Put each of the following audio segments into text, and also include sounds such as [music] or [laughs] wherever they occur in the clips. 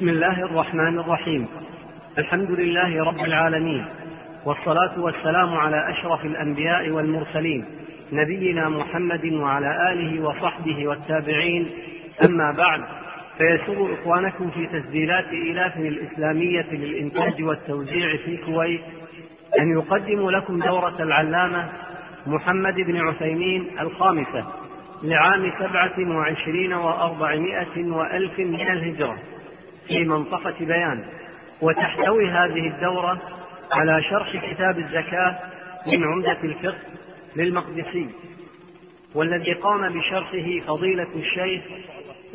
بسم الله الرحمن الرحيم. الحمد لله رب العالمين والصلاة والسلام على أشرف الأنبياء والمرسلين نبينا محمد وعلى آله وصحبه والتابعين. أما بعد فيسر إخوانكم في تسجيلات إيلاف الإسلامية للإنتاج والتوزيع في الكويت أن يقدموا لكم دورة العلامة محمد بن عثيمين الخامسة لعام سبعة وعشرين وأربعمائة وألف من الهجرة. في منطقة بيان. وتحتوي هذه الدورة على شرح كتاب الزكاة من عمدة الفقه للمقدسي والذي قام بشرحه فضيلة الشيخ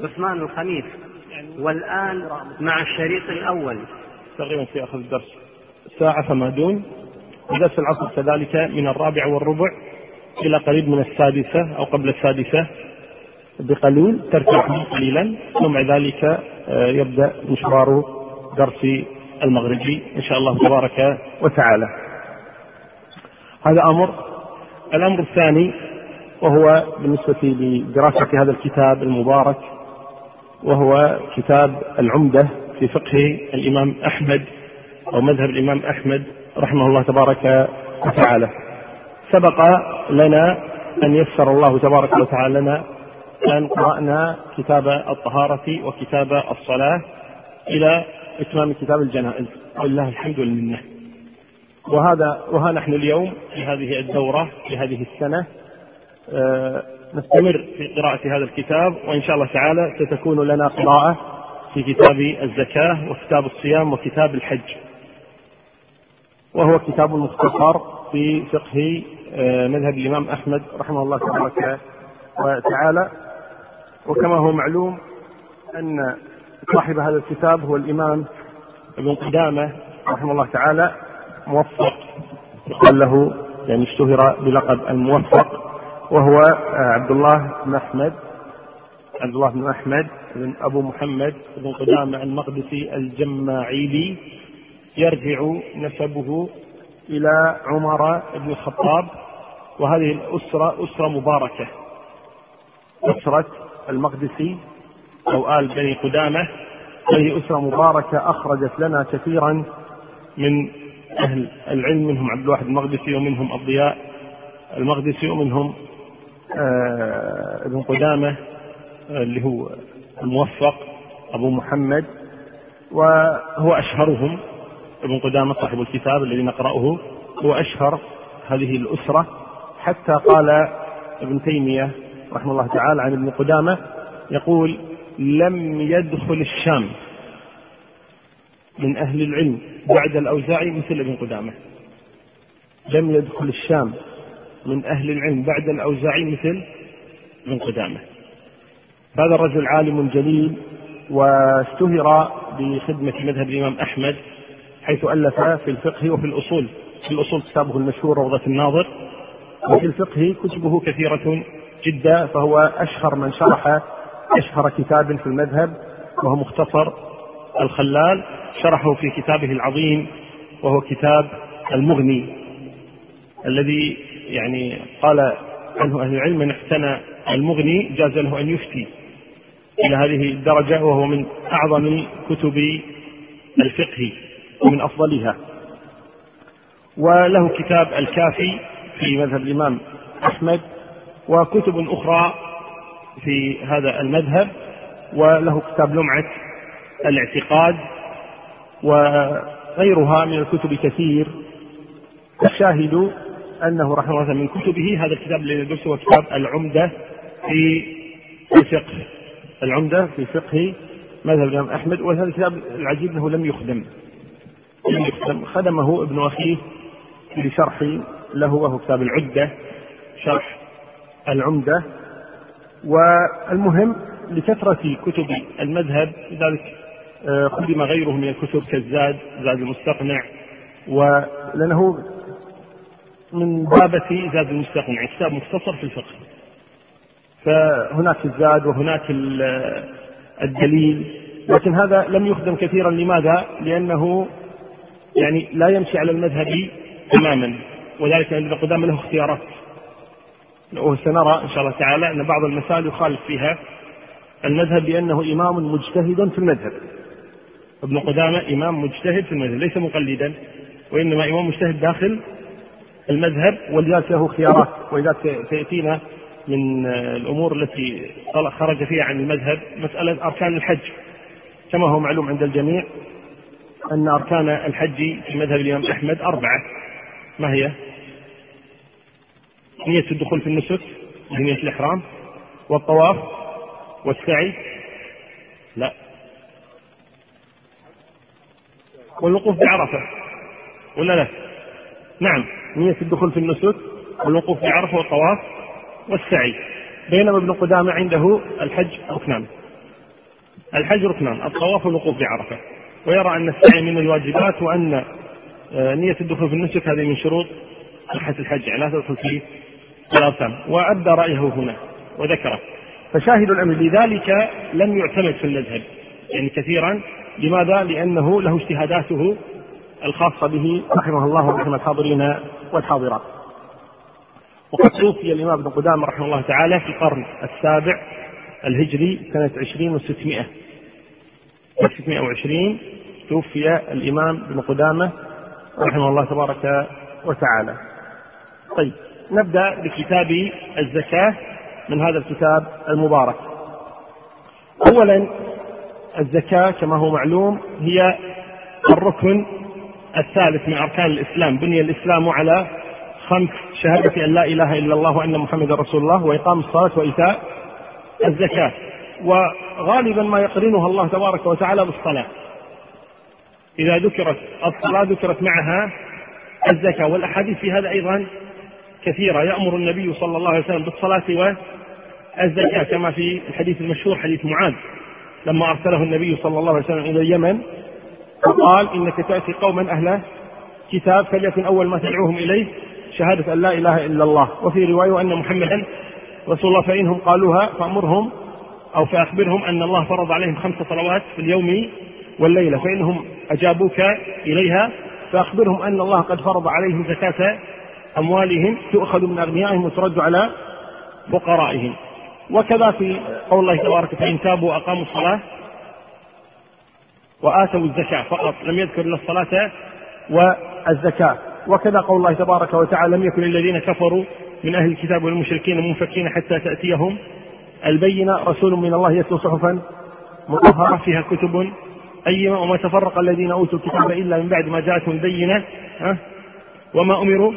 عثمان الخميس. والآن مع الشريط الأول. تقريبا في أخذ الدرس. ساعة فما دون. ودرس العصر كذلك من الرابع والربع إلى قريب من السادسة أو قبل السادسة بقليل. ترتاح قليلا. ثم ذلك آه، يبدأ مشوار درس المغربي إن شاء الله تبارك وتعالى. هذا أمر. الأمر الثاني وهو بالنسبة لدراسة هذا الكتاب المبارك وهو كتاب العمدة في فقه الإمام أحمد أو مذهب الإمام أحمد رحمه الله تبارك وتعالى. سبق لنا أن يسر الله تبارك وتعالى لنا أن قرأنا كتاب الطهارة وكتاب الصلاة إلى إتمام كتاب الجنائز ولله الحمد والمنة وهذا وها نحن اليوم في هذه الدورة في هذه السنة. آه، نستمر في قراءة هذا الكتاب وإن شاء الله تعالى ستكون لنا قراءة في كتاب الزكاة وكتاب الصيام وكتاب الحج. وهو كتاب مختصر في فقه آه، مذهب الإمام أحمد رحمه الله تبارك وتعالى. وكما هو معلوم أن صاحب هذا الكتاب هو الإمام ابن قدامة رحمه الله تعالى موفق. يقال له يعني اشتهر بلقب الموفق وهو آه، عبد الله بن أحمد. عبد الله بن أحمد بن أبو محمد بن قدامة المقدسي الجماعيلي. يرجع نسبه إلى عمر بن الخطاب وهذه الأسرة أسرة مباركة. أسرة المقدسي أو آل بني قدامة هذه أسرة مباركة أخرجت لنا كثيرا من أهل العلم منهم عبد الواحد المقدسي ومنهم الضياء المقدسي ومنهم آه ابن قدامة آه اللي هو الموفق أبو محمد وهو أشهرهم ابن قدامة صاحب الكتاب الذي نقرأه هو أشهر هذه الأسرة حتى قال ابن تيمية رحمه الله تعالى عن ابن قدامة يقول لم يدخل الشام من أهل العلم بعد الأوزاعي مثل ابن قدامة. لم يدخل الشام من أهل العلم بعد الأوزاعي مثل ابن قدامة. هذا الرجل عالم جليل واشتهر بخدمة مذهب الإمام أحمد حيث ألف في الفقه وفي الأصول. في الأصول كتابه المشهور روضة الناظر وفي الفقه كتبه كثيرة جدا فهو أشهر من شرح أشهر كتاب في المذهب وهو مختصر الخلال شرحه في كتابه العظيم وهو كتاب المغني الذي يعني قال عنه أهل العلم من احتنى المغني جاز له أن يفتي إلى هذه الدرجة وهو من أعظم كتب الفقه ومن أفضلها. وله كتاب الكافي في مذهب الإمام أحمد وكتب أخرى في هذا المذهب وله كتاب لمعة الاعتقاد وغيرها من الكتب كثير. الشاهد أنه رحمه الله من كتبه هذا الكتاب الذي ندرسه هو كتاب العمدة في الفقه. العمدة في فقه مذهب الإمام أحمد وهذا الكتاب العجيب أنه لم يخدم. لم يخدم. خدمه ابن أخيه لشرح له وهو كتاب العدة شرح العمدة والمهم لكثرة كتب المذهب لذلك آه، خدم غيره من الكتب كالزاد زاد المستقنع ولأنه من بابة زاد المستقنع كتاب مختصر في الفقه. فهناك الزاد وهناك الدليل لكن هذا لم يخدم كثيرا. لماذا؟ لأنه يعني لا يمشي على المذهب تماما وذلك لأن ابن قدامة له اختيارات. وسنرى إن شاء الله تعالى أن بعض المسائل يخالف فيها. المذهب لأنه إمام مجتهد في المذهب. ابن قدامة إمام مجتهد في المذهب ليس مقلدا وإنما إمام مجتهد داخل المذهب ولذلك له خيارات ولذلك سيأتينا من الأمور التي خرج فيها عن المذهب مسألة أركان الحج. كما هو معلوم عند الجميع أن أركان الحج في مذهب الإمام أحمد أربعة. ما هي؟ نية الدخول في النسك نية الإحرام والطواف والسعي. لا. والوقوف بعرفة. ولا لا؟ نعم. نية الدخول في النسك والوقوف بعرفة والطواف والسعي. بينما ابن قدامة عنده الحج ركنان. الحج ركنان الطواف والوقوف بعرفة. ويرى أن السعي من الواجبات وأن آه، نية الدخول في النسك هذه من شروط صحة الحج يعني لا تدخل في الأركان وأبدى رأيه هنا وذكره. فشاهد الأمر. لذلك لم يعتمد في المذهب. يعني كثيرا. لماذا؟ لأنه له اجتهاداته الخاصة به. رحمه الله ورحمة الحاضرين والحاضرات. وقد توفي الإمام ابن قدامة رحمه الله تعالى في القرن السابع الهجري سنة عشرين وستمائة. وستمائة وعشرين توفي الإمام ابن قدامة رحمه الله تبارك وتعالى. طيب. نبدأ بكتاب الزكاة من هذا الكتاب المبارك. أولا الزكاة كما هو معلوم هي الركن الثالث من أركان الإسلام. بني الإسلام على خمس شهادة أن لا إله إلا الله وأن محمدا رسول الله وإقام الصلاة وإيتاء الزكاة. وغالبا ما يقرنها الله تبارك وتعالى بالصلاة. إذا ذكرت الصلاة ذكرت معها الزكاة. والأحاديث في هذا أيضا كثيرة. يأمر النبي صلى الله عليه وسلم بالصلاة والزكاة كما في الحديث المشهور حديث معاذ لما أرسله النبي صلى الله عليه وسلم إلى اليمن وقال إنك تأتي قوما أهل كتاب فليكن أول ما تدعوهم إليه شهادة أن لا إله إلا الله. وفي رواية أن محمدا رسول الله فإنهم قالوها فأمرهم أو فأخبرهم أن الله فرض عليهم خمس صلوات في اليوم والليلة فإنهم أجابوك إليها فأخبرهم أن الله قد فرض عليهم زكاة أموالهم تؤخذ من أغنيائهم وترد على فقرائهم. وكذا في قول الله تبارك فإن تابوا وأقاموا الصلاة وآتوا الزكاة. فقط لم يذكر إلا الصلاة والزكاة. وكذا قول الله تبارك وتعالى لم يكن الذين كفروا من أهل الكتاب والمشركين منفكين حتى تأتيهم البينة. رسول من الله يتلو صحفا مطهرة فيها كتب أيما وما تفرق الذين أوتوا الكتاب إلا من بعد ما جاءتهم البينة. وما أمروا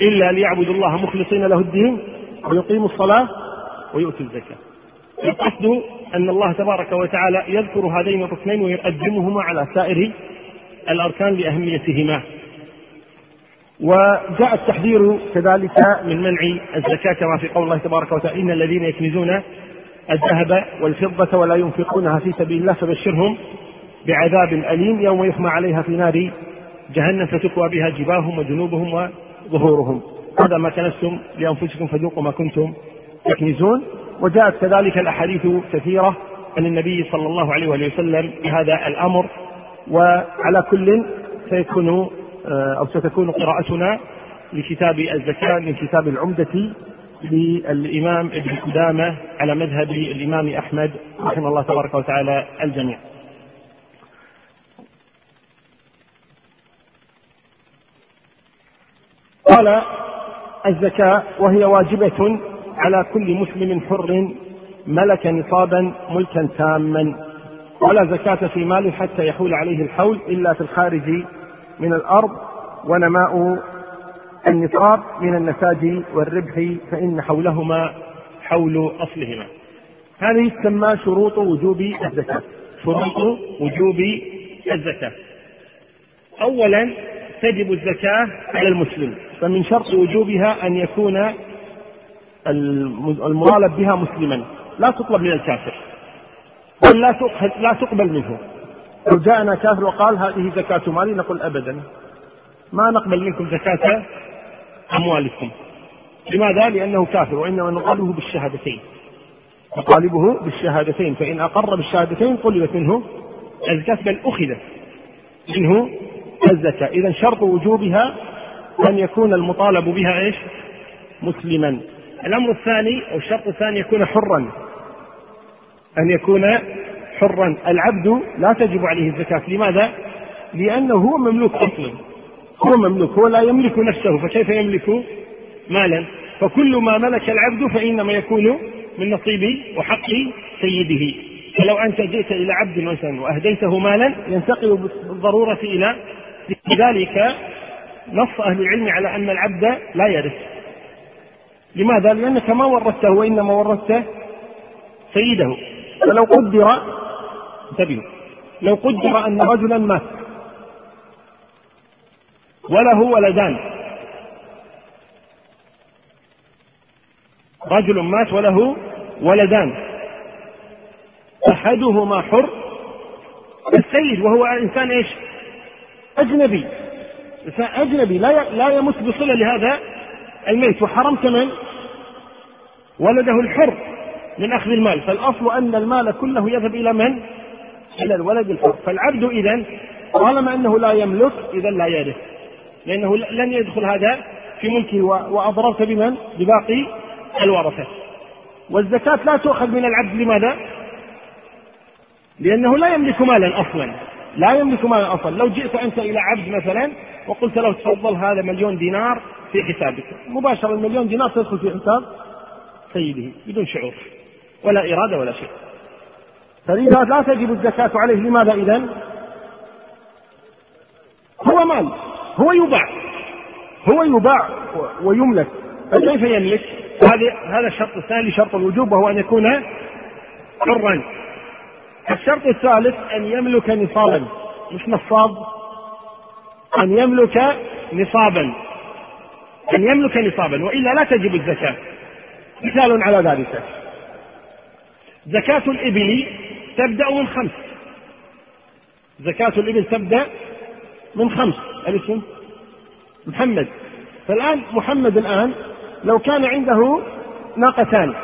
إلا ليعبدوا الله مخلصين له الدين ويقيموا الصلاة ويؤتوا الزكاة. القصد أن الله تبارك وتعالى يذكر هذين الركنين ويقدمهما على سائر الأركان لأهميتهما. وجاء التحذير كذلك من منع الزكاة كما في قول الله تبارك وتعالى إن الذين يكنزون الذهب والفضة ولا ينفقونها في سبيل الله فبشرهم بعذاب أليم يوم يحمى عليها في نار جهنم فتكوى بها جباههم وجنوبهم وظهورهم هذا ما كنستم لأنفسكم فذوقوا ما كنتم تكنزون. وجاءت كذلك الأحاديث كثيرة عن النبي صلى الله عليه وآله وسلم بهذا الأمر. وعلى كل سيكون آه، أو ستكون قراءتنا لكتاب الزكاة من كتاب العمدة للإمام ابن قدامة على مذهب الإمام أحمد رحمه الله تبارك وتعالى الجميع. قال الزكاة وهي واجبة على كل مسلم حر ملك نصابا ملكا تاما. ولا زكاة في مال حتى يحول عليه الحول إلا في الخارج من الأرض. ونماء النصاب من النساج والربح فإن حولهما حول أصلهما. هذه تسمى شروط وجوب الزكاة. شروط وجوب الزكاة. أولا تجب الزكاة على المسلم. فمن شرط وجوبها أن يكون المطالب بها مسلما. لا تطلب من الكافر. بل لا لا تقبل منه. لو جاءنا كافر وقال هذه زكاة مالي نقول أبدا. ما نقبل منكم زكاة أموالكم. لماذا؟ لأنه كافر وإنما نطالبه بالشهادتين. نطالبه بالشهادتين. فإن أقر بالشهادتين طلبت منه الزكاة بل أخذت منه الزكاة. إذا شرط وجوبها أن يكون المطالب بها إيش؟ مسلما. الأمر الثاني أو الشرط الثاني يكون حرا. أن يكون حرا. العبد لا تجب عليه الزكاة. لماذا؟ لأنه هو مملوك أصلا. هو مملوك. هو لا يملك نفسه. فكيف يملك مالا؟ فكل ما ملك العبد فإنما يكون من نصيب وحق سيده. فلو أنت جئت إلى عبد مثلا وأهديته مالا ينتقل بالضرورة إلى لذلك نص أهل العلم على أن العبد لا يرث. لماذا؟ لأنك ما ورثته وإنما ورثته سيده. فلو قدر انتبهوا. لو قدر أن رجلا مات. وله ولدان. رجل مات وله ولدان. أحدهما حر. السيد وهو إنسان إيش؟ أجنبي. إنسان أجنبي لا لا يمت بصلة لهذا الميت وحرمت من ولده الحر من أخذ المال. فالأصل أن المال كله يذهب إلى من؟ إلى الولد الحر. فالعبد إذا طالما أنه لا يملك إذا لا يرث. لأنه لن يدخل هذا في ملكه. وأضررت بمن؟ بباقي الورثة. والزكاة لا تؤخذ من العبد. لماذا؟ لأنه لا يملك مالا أصلا. لا يملك مالا أصلا. لو جئت أنت إلى عبد مثلا وقلت له تفضل هذا مليون دينار في حسابك. مباشرة المليون دينار تدخل في حساب سيده بدون شعور ولا إرادة ولا شيء. فلذا لا تجب الزكاة عليه. لماذا إذا؟ هو مال هو يباع هو يباع ويملك. فكيف يملك؟ هذا هذا الشرط الثاني شرط الوجوب وهو أن يكون حرا. الشرط الثالث أن يملك نصابا. مش نصاب. أن يملك نصابا. أن يملك نصابا. وإلا لا تجب الزكاة. مثال على ذلك. زكاة الإبل تبدأ من خمس. زكاة الإبل تبدأ من خمس. الاسم محمد. فالآن محمد الآن لو كان عنده ناقتان.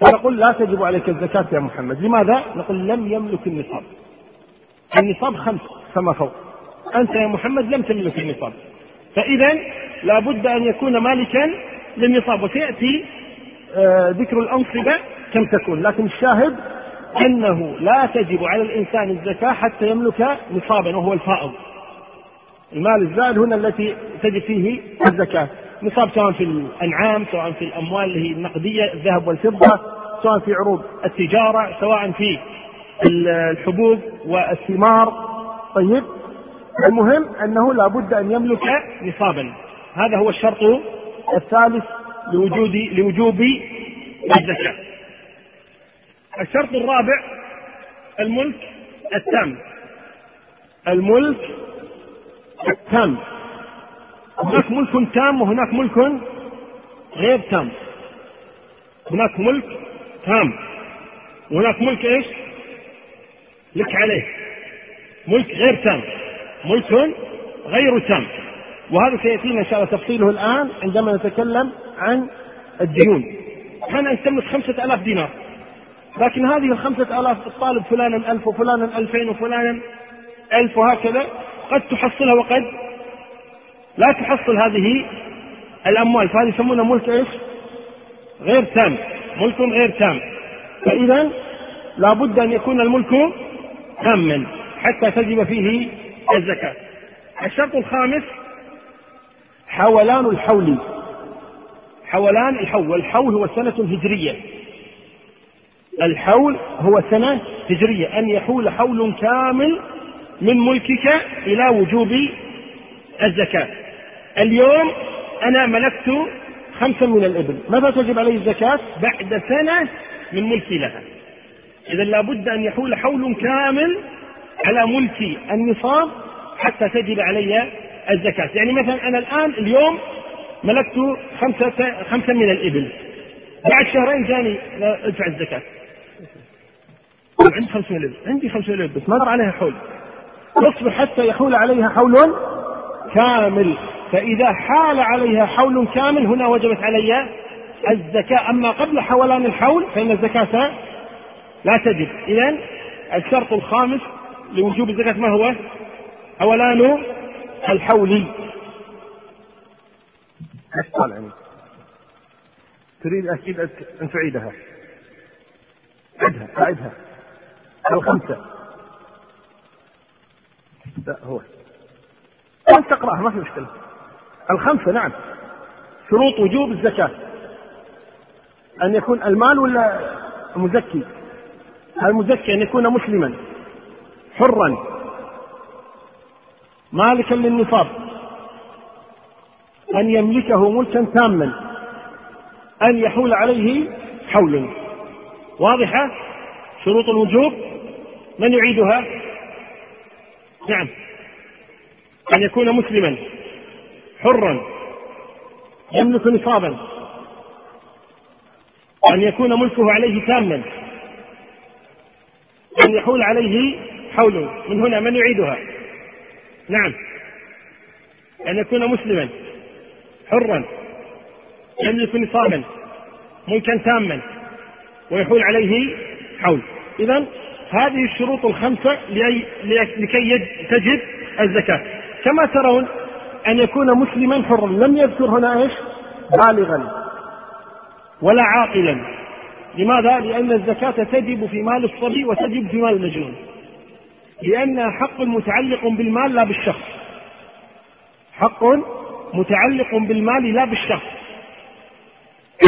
فنقول لا تجب عليك الزكاة يا محمد. لماذا؟ نقول لم يملك النصاب. النصاب خمس فما فوق. أنت يا محمد لم تملك النصاب. فإذا لابد أن يكون مالكا للنصاب وسيأتي آه ذكر الأنصبة كم تكون. لكن الشاهد أنه لا تجب على الإنسان الزكاة حتى يملك نصابا وهو الفائض. المال الزائد هنا التي تجب فيه الزكاة. نصاب سواء في الأنعام سواء في الأموال اللي هي النقدية الذهب والفضة سواء في عروض التجارة سواء في الحبوب والثمار. طيب المهم أنه لا بد أن يملك نصابا. هذا هو الشرط الثالث لوجود لوجوب الزكاة. الشرط الرابع الملك التام. الملك التام. هناك ملك تام وهناك ملك غير تام. هناك ملك تام. وهناك ملك إيش؟ لك عليه. ملك غير تام. ملك غير تام. وهذا سيأتينا إن شاء الله تفصيله الآن عندما نتكلم عن الديون. أن تملك خمسة آلاف دينار. لكن هذه الخمسة آلاف الطالب فلانا ألف وفلانا ألفين وفلانا ألف وهكذا قد تحصلها وقد لا تحصل هذه الأموال. فهذه يسمونها ملك إيش غير تام. ملك غير تام. فإذا لابد أن يكون الملك تاما حتى تجب فيه الزكاة. الشرط الخامس حولان الحول. حولان الحول. والحول هو سنة هجرية. الحول هو سنة هجرية. أن يحول حول كامل من ملكك إلى وجوب الزكاة. اليوم أنا ملكت خمسا من الإبل. متى تجب علي الزكاة؟ بعد سنة من ملكي لها. إذا لابد أن يحول حول كامل على ملكي النصاب حتى تجب علي الزكاة. يعني مثلا أنا الآن اليوم ملكت خمسة خمسة من الإبل. بعد شهرين جاني أدفع الزكاة. عندي خمسة من الإبل. عندي خمسة من الإبل. بس ما عليها حول. تصبر حتى يحول عليها حول كامل. فإذا حال عليها حول كامل هنا وجبت علي الزكاة. أما قبل حولان الحول فإن الزكاة لا تجب. إذا الشرط الخامس لوجوب الزكاة ما هو؟ حولان الحول. تريد أكيد أن تعيدها. عدها أعدها الخمسة. لا هو. أنت تقرأها ما في مشكلة. الخمسة نعم. شروط وجوب الزكاة. أن يكون المال ولا مزكي المزكي أن يكون مسلما؟ حرا. مالكا للنصاب. أن يملكه ملكا تاما. أن يحول عليه حول واضحة؟ شروط الوجوب. من يعيدها؟ نعم. أن يكون مسلما. حرا يملك نصابا. أن يكون ملكه عليه تاما. أن يحول عليه حول من هنا من يعيدها؟ نعم. أن يكون مسلما. حرا. يملك نصابا. ملكا تاما. ويحول عليه حول. إذا هذه الشروط الخمسة لكي تجب الزكاة. كما ترون أن يكون مسلما حرا. لم يذكر هنا إيش؟ بالغا ولا عاقلا. لماذا؟ لأن الزكاة تجب في مال الصبي وتجب في مال المجنون. لأنها حق متعلق بالمال لا بالشخص. حق متعلق بالمال لا بالشخص.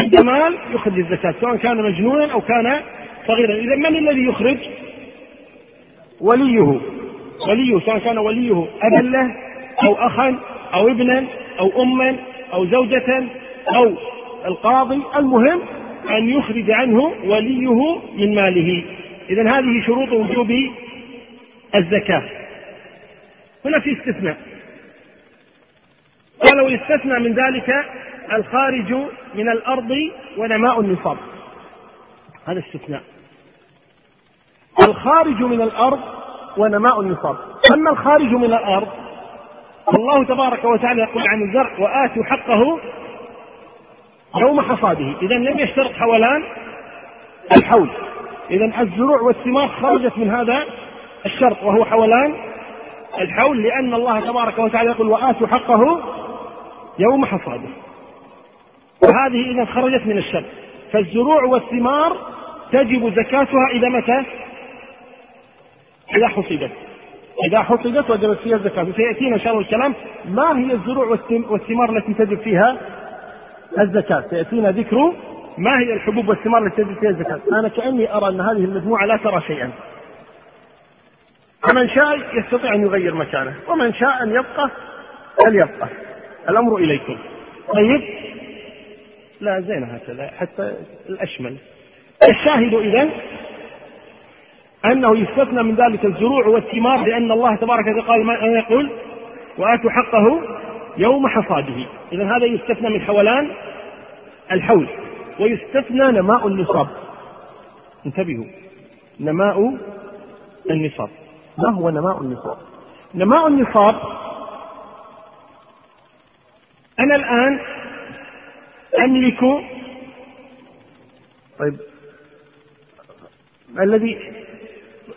عند مال يخرج الزكاة سواء كان مجنونا أو كان صغيرا. إذا من الذي يخرج؟ وليه. وليه سواء كان وليه أبا له أو أخا أو ابنا أو أما أو زوجة أو القاضي المهم أن يخرج عنه وليه من ماله. إذا هذه شروط وجوب الزكاة. هنا في استثناء. قال ويستثنى من ذلك الخارج من الأرض ونماء النصاب. هذا استثناء. الخارج من الأرض ونماء النصاب. أما الخارج من الأرض الله تبارك وتعالى يقول عن الزرع وآتوا حقه يوم حصاده. إذا لم يشترط حولان الحول. إذا الزروع والثمار خرجت من هذا الشرط وهو حولان الحول لأن الله تبارك وتعالى يقول وآتوا حقه يوم حصاده. وهذه إذا خرجت من الشرط. فالزروع والثمار تجب زكاتها إذا متى؟ إذا حصدت. إذا حصدت وجبت فيها الزكاة وسيأتينا إن شاء الله الكلام. ما هي الزروع والثمار التي تجب فيها الزكاة؟ سيأتينا ذكر ما هي الحبوب والثمار التي تجب فيها الزكاة. أنا كأني أرى أن هذه المجموعة لا ترى شيئا. فمن شاء يستطيع أن يغير مكانه ومن شاء أن يبقى فليبقى. الأمر إليكم. طيب. لا زين هكذا حتى الأشمل. الشاهد إذا أنه يستثنى من ذلك الزروع والثمار لأن الله تبارك وتعالى قال ما يقول وآتوا حقه يوم حصاده. إذا هذا يستثنى من حولان الحول ويستثنى نماء النصاب. انتبهوا. نماء النصاب. ما هو نماء النصاب؟ نماء النصاب أنا الآن أملك طيب. الذي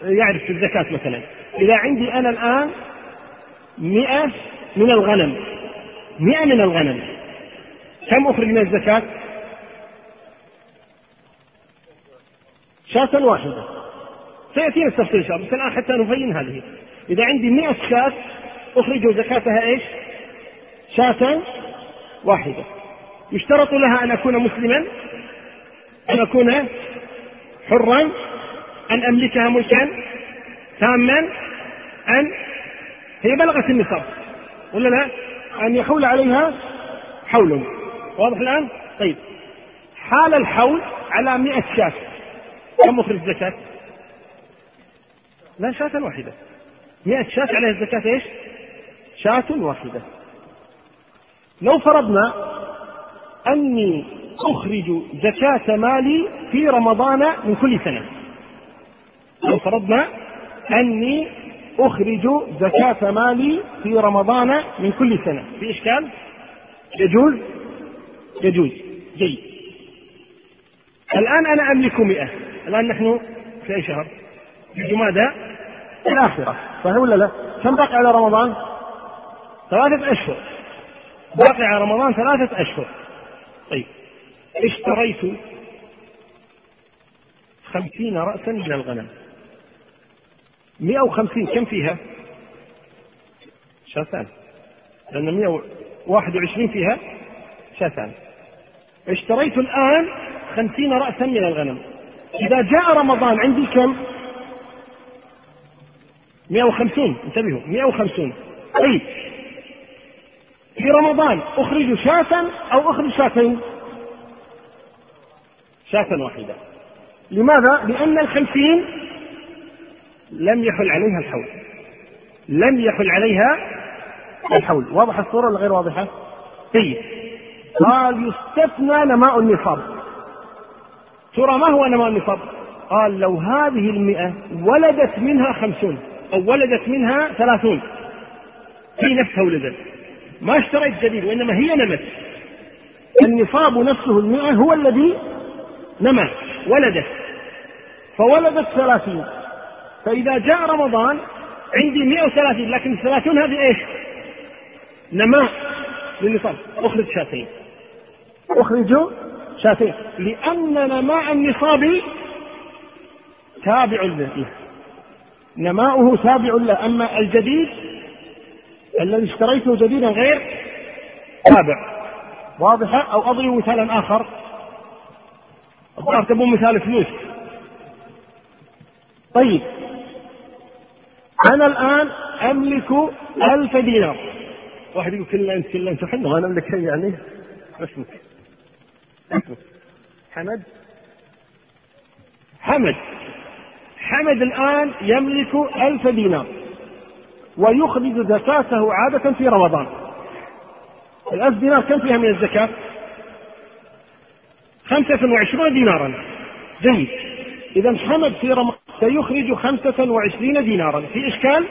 يعرف الزكاة مثلا. إذا عندي أنا الآن مئة من الغنم. مئة من الغنم. كم أخرج من الزكاة؟ شاة واحدة. سيأتينا التفصيل إن شاء الله. بس الآن حتى نبين هذه. إذا عندي مئة شاة أخرج زكاتها إيش؟ شاة واحدة. يشترط لها أن أكون مسلما أن أكون حرا أن أملكها ملكا تاما أن هي بلغت النصاب ولا لا؟ أن يحول عليها حول واضح الآن؟ طيب حال الحول على مئة شاة كم مخرج الزكاة؟ لا شاة واحدة مئة شاة عليها الزكاة إيش؟ شاة واحدة لو فرضنا أني أخرج زكاة مالي في رمضان من كل سنة لو فرضنا أني أخرج زكاة مالي في رمضان من كل سنة. في إشكال؟ يجوز؟ يجوز. جيد. الآن أنا أملك مئة. الآن نحن في أي شهر؟ في جمادى الآخرة. صحيح ولا لا؟ كم باقي على رمضان؟ ثلاثة أشهر. باقي على رمضان ثلاثة أشهر. طيب. اشتريت خمسين رأسا من الغنم. 150 كم فيها؟ شاتان لأن 121 فيها شاتان اشتريت الآن خمسين رأسا من الغنم إذا جاء رمضان عندي كم؟ 150 انتبهوا 150 طيب في رمضان أخرج شاة أو أخرج شاتين؟ شاة واحدة لماذا؟ لأن الخمسين لم يحل عليها الحول. لم يحل عليها الحول. واضح الصورة ولا غير واضحة؟ طيب قال يستثنى نماء النصاب. ترى ما هو نماء النصاب؟ قال لو هذه المئة ولدت منها خمسون أو ولدت منها ثلاثون. في نفسها ولدت. ما اشتريت جديد وإنما هي نمت. النصاب نفسه المئة هو الذي نمى ولدت. فولدت ثلاثين. فإذا جاء رمضان عندي 130 لكن 30 هذه إيش؟ نماء للنصاب. أخرج شاتين. اخرج شاتين. لأن نماء النصاب تابع له نماؤه تابع له. أما الجديد الذي اشتريته جديدا غير تابع. واضحة؟ أو أضرب مثالا آخر؟ الظاهر تبون مثال فلوس. طيب. أنا الآن أملك ألف دينار. واحد يقول كلا أنت كلا أنت. حنا ما نملك شيء يعني. اسمك. اسمك. حمد؟ حمد. حمد الآن يملك ألف دينار. ويخرج زكاته عادة في رمضان. الألف دينار كم فيها من الزكاة؟ خمسة وعشرون دينارا. جيد. إذا حمد في رمضان. سيخرج خمسة وعشرين دينارا. في إشكال؟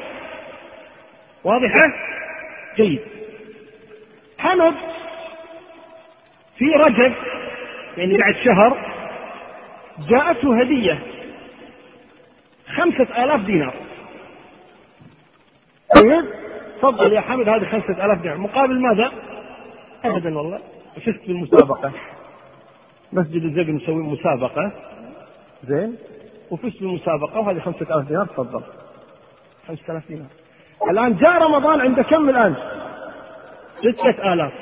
واضحة جيد. حمد في رجب يعني بعد شهر جاءته هدية خمسة آلاف دينار. طيب تفضل يا حمد هذه خمسة آلاف دينار. مقابل ماذا؟ أبدا والله. فزت بالمسابقة مسجد الزقن مسوي مسابقة. زين. وفزت بالمسابقة وهذه خمسة آلاف دينار تفضل. خمسة آلاف دينار. الآن جاء رمضان عند كم الآن؟ ستة آلاف.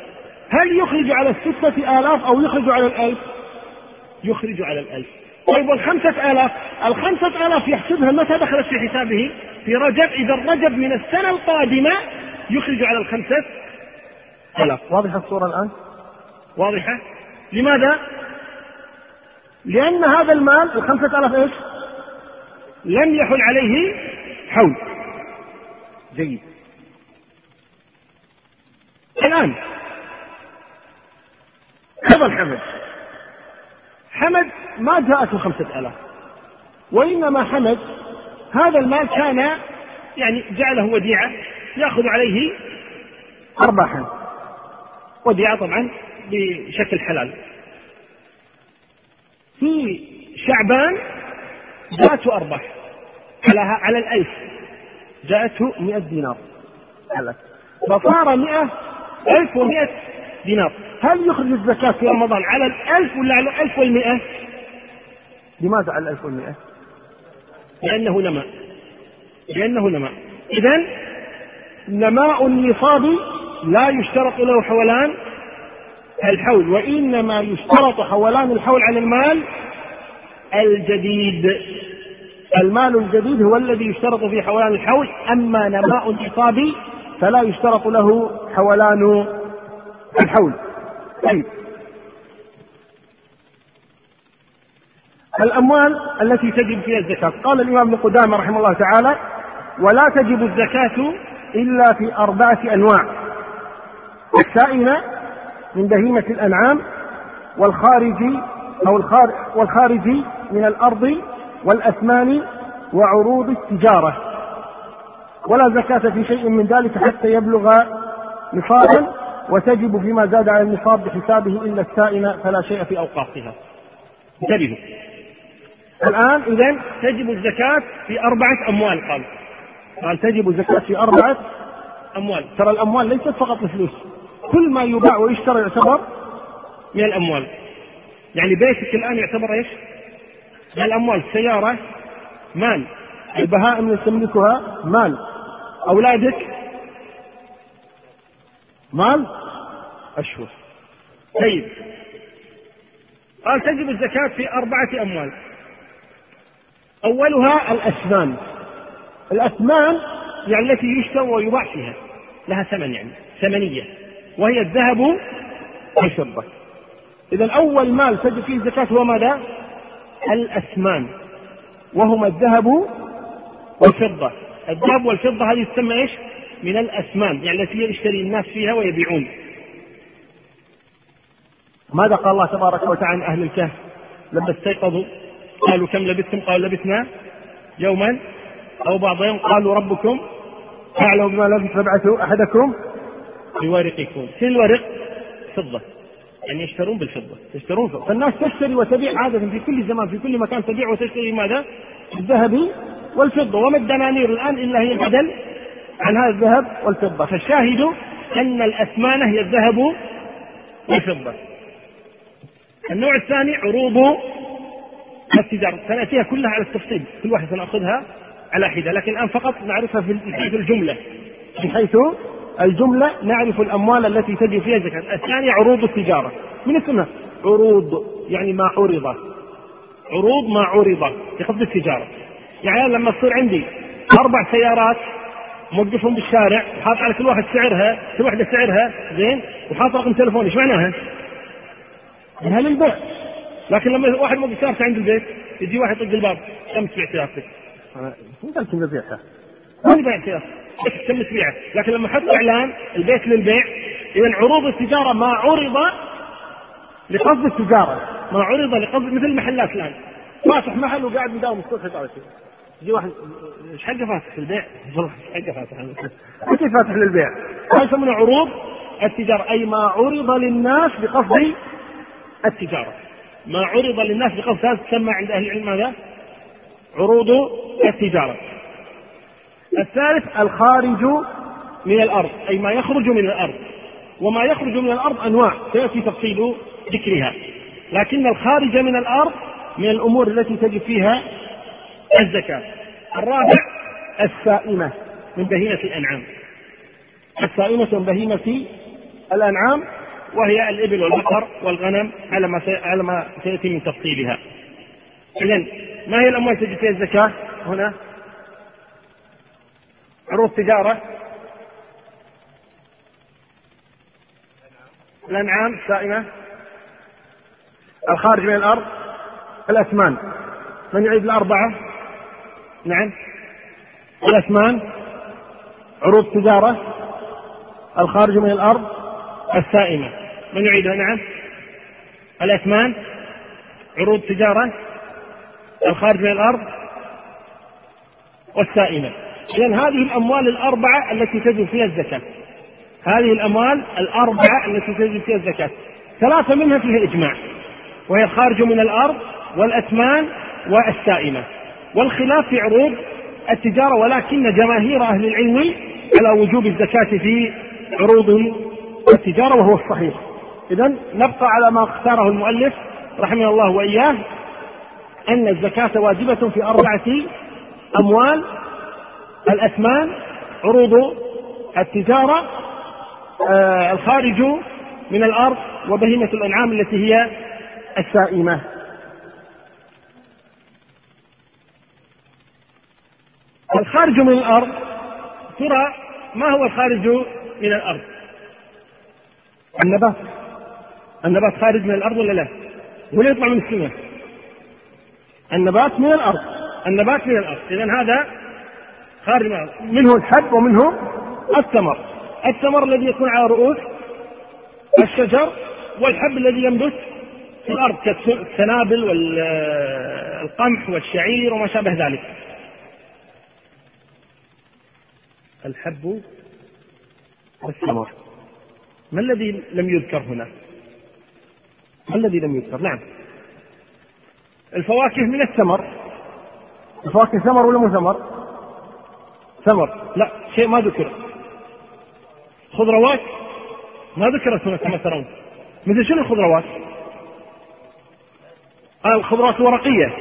هل يخرج على الستة آلاف أو يخرج على الألف؟ يخرج على الألف. طيب والخمسة آلاف؟ الخمسة آلاف يحسبها متى دخلت في حسابه؟ في رجب. إذا الرجب من السنة القادمة يخرج على الخمسة آلاف. واضحة الصورة الآن؟ واضحة. لماذا؟ لأن هذا المال الخمسة آلاف إيش؟ لم يحل عليه حول. جيد. الآن هذا الحمد. حمد ما جاءته خمسة آلاف وإنما حمد هذا المال كان يعني جعله وديعة يأخذ عليه أرباحا. وديعة طبعا بشكل حلال. في شعبان جاءته أرباح. على على الألف. جاءته مئة دينار. فصار مئة ألف ومئة دينار. هل يخرج الزكاة في رمضان على الألف ولا على الألف والمئة؟ لماذا على الألف والمئة؟ لأنه نماء. لأنه نماء. إذا نماء النصاب لا يشترط له حولان الحول وإنما يشترط حولان الحول على المال الجديد. المال الجديد هو الذي يشترط في حولان الحول أما نماء النصاب فلا يشترط له حولان الحول. طيب. الأموال التي تجب فيها الزكاة. قال الإمام ابن قدامة رحمه الله تعالى ولا تجب الزكاة إلا في أربعة أنواع السائمة من بهيمة الأنعام والخارج أو الخارج والخارج من الأرض والأثمان وعروض التجارة. ولا زكاة في شيء من ذلك حتى يبلغ نصابا وتجب فيما زاد على النصاب بحسابه إلا السائمة فلا شيء في أوقافها انتبهوا الآن إذا تجب الزكاة في أربعة أموال قال. قال تجب الزكاة في أربعة أموال. ترى الأموال ليست فقط الفلوس كل ما يباع ويشترى يعتبر من الأموال. يعني بيتك الآن يعتبر إيش؟ الأموال سيارة مال. البهائم اللي تملكها مال. أولادك؟ مال؟ أشهر. طيب. قال تجب الزكاة في أربعة أموال. أولها الأثمان الأثمان يعني التي يشترى ويباع فيها لها ثمن يعني ثمنية. وهي الذهب والفضة. إذا أول مال تجب فيه الزكاة هو ماذا؟ الأثمان وهما الذهب والفضة. الذهب والفضة هذه تسمى إيش؟ من الأثمان يعني التي يشتري الناس فيها ويبيعون. ماذا قال الله تبارك وتعالى عن أهل الكهف؟ لما استيقظوا قالوا كم لبثتم؟ قالوا لبثنا يوما أو بعض يوم. قالوا ربكم أعلم بما لبث فابعثوا أحدكم بورقكم. في الورق فضة. يعني يشترون بالفضة. يشترون فضة فالناس تشتري وتبيع عادة في كل زمان في كل مكان تبيع وتشتري ماذا؟ الذهب والفضة. وما الدنانير الآن إلا هي البدل عن هذا الذهب والفضة. فالشاهد أن الأثمان هي الذهب والفضة. النوع الثاني عروض التجارة. سنأتيها كلها على التفصيل. كل واحدة سنأخذها على حدة. لكن الآن فقط نعرفها في حيث الجملة. في حيث الجملة نعرف الأموال التي تجب فيها الزكاة. الثانية عروض التجارة. من اسمها عروض يعني ما عرض. عروض ما عرض بقصد التجارة. يعني لما تصير عندي أربع سيارات موقفهم بالشارع وحاط على كل واحد سعرها كل واحدة سعرها زين؟ وحاط رقم تليفون إيش معناها؟ انها للبيع لكن لما واحد موقف سيارته عند البيت يجي واحد يطق الباب كم تبيع سيارتك؟ أنا مو قلت إني ببيعها. ما بيع سيارة بس كم تبيعها لكن لما حط إعلان البيت للبيع اذا عروض التجارة ما عرض لقصد التجارة. ما عرض لقصد مثل المحلات الآن. فاتح محل وقاعد مداوم الصبح يطلع يجي واحد إيش حقه [laughs] فاتح للبيع؟ إيش حقه فاتح كيف فاتح للبيع؟ هذا يسمونه عروض التجارة. أي ما عرض للناس بقصد التجارة. ما عرض للناس بقصد هذا تسمى عند أهل العلم ماذا؟ عروض التجارة. الثالث الخارج من الأرض أي ما يخرج من الأرض وما يخرج من الأرض أنواع سيأتي تفصيل ذكرها لكن الخارج من الأرض من الأمور التي تجد فيها الزكاة الرابع السائمة من بهيمة الأنعام السائمة من بهيمة الأنعام وهي الإبل والبقر والغنم على ما على ما سيأتي من تفصيلها. إذا ما هي الأموال التي فيها الزكاة هنا؟ عروض تجارة. الأنعام السائمة. الخارج من الأرض. الأثمان. من يعيد الأربعة. نعم. الأثمان. عروض تجارة. الخارج من الأرض. السائمة. من يعيدها؟ نعم. الأثمان. عروض تجارة. الخارج من الأرض. والسائمة. إذا هذه الأموال الأربعة التي تجب فيها الزكاة. هذه الأموال الأربعة التي تجب فيها الزكاة. ثلاثة منها فيها إجماع وهي الخارج من الأرض والأثمان والسائمة. والخلاف في عروض التجارة ولكن جماهير أهل العلم على وجوب الزكاة في عروض التجارة وهو الصحيح. إذا نبقى على ما اختاره المؤلف رحمه الله وإياه أن الزكاة واجبة في أربعة أموال الأثمان عروض التجارة آه الخارج من الأرض وبهيمة الأنعام التي هي السائمة. الخارج من الأرض ترى ما هو الخارج من الأرض؟ النبات. النبات خارج من الأرض ولا لا؟ ولا يطلع من السماء. النبات من الأرض. النبات من الأرض. إذا هذا خارج منه الحب ومنه الثمر. الثمر الذي يكون على رؤوس الشجر والحب الذي ينبت في الأرض كالسنابل والقمح والشعير وما شابه ذلك. الحب والثمر. ما الذي لم يذكر هنا؟ ما الذي لم يذكر؟ نعم. الفواكه من الثمر. الفواكه ثمر ولا مو ثمر؟ ثمر. لا شيء ما ذكر. خضروات ما ذكرت هنا كما ترون. مثل شنو الخضروات؟ آه الخضروات الورقية.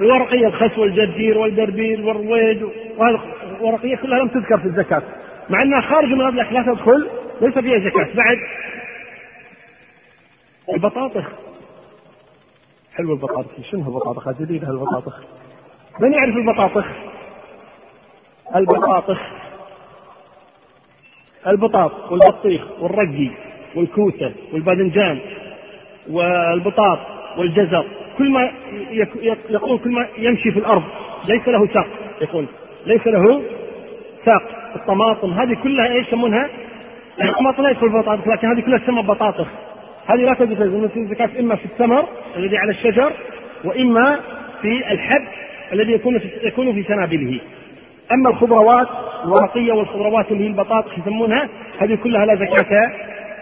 الورقية الخس والجرجير والبربير والرويد وهذه الورقية كلها لم تذكر في الزكاة. مع أنها خارج من الأكل لا تدخل ليس فيها زكاة. بعد البطاطخ. حلو البطاطخ. شنو البطاطخ؟ جديدة البطاطخ؟ من يعرف البطاطخ؟ البطاطخ البطاط والبطيخ والرقي والكوسة والباذنجان والبطاط والجزر. كل ما يقول كل ما يمشي في الأرض ليس له ساق يقول ليس له ساق. الطماطم هذه كلها إيش يسمونها؟ يعني الطماطم لا يدخل البطاطس لكن هذه كلها تسمى بطاطس. هذه لا تجوز الزكاة إما في الثمر الذي على الشجر وإما في الحب الذي يكون في يكون في سنابله. أما الخضروات الورقية والخضروات اللي هي البطاطس يسمونها؟ هذه كلها لا زكاة.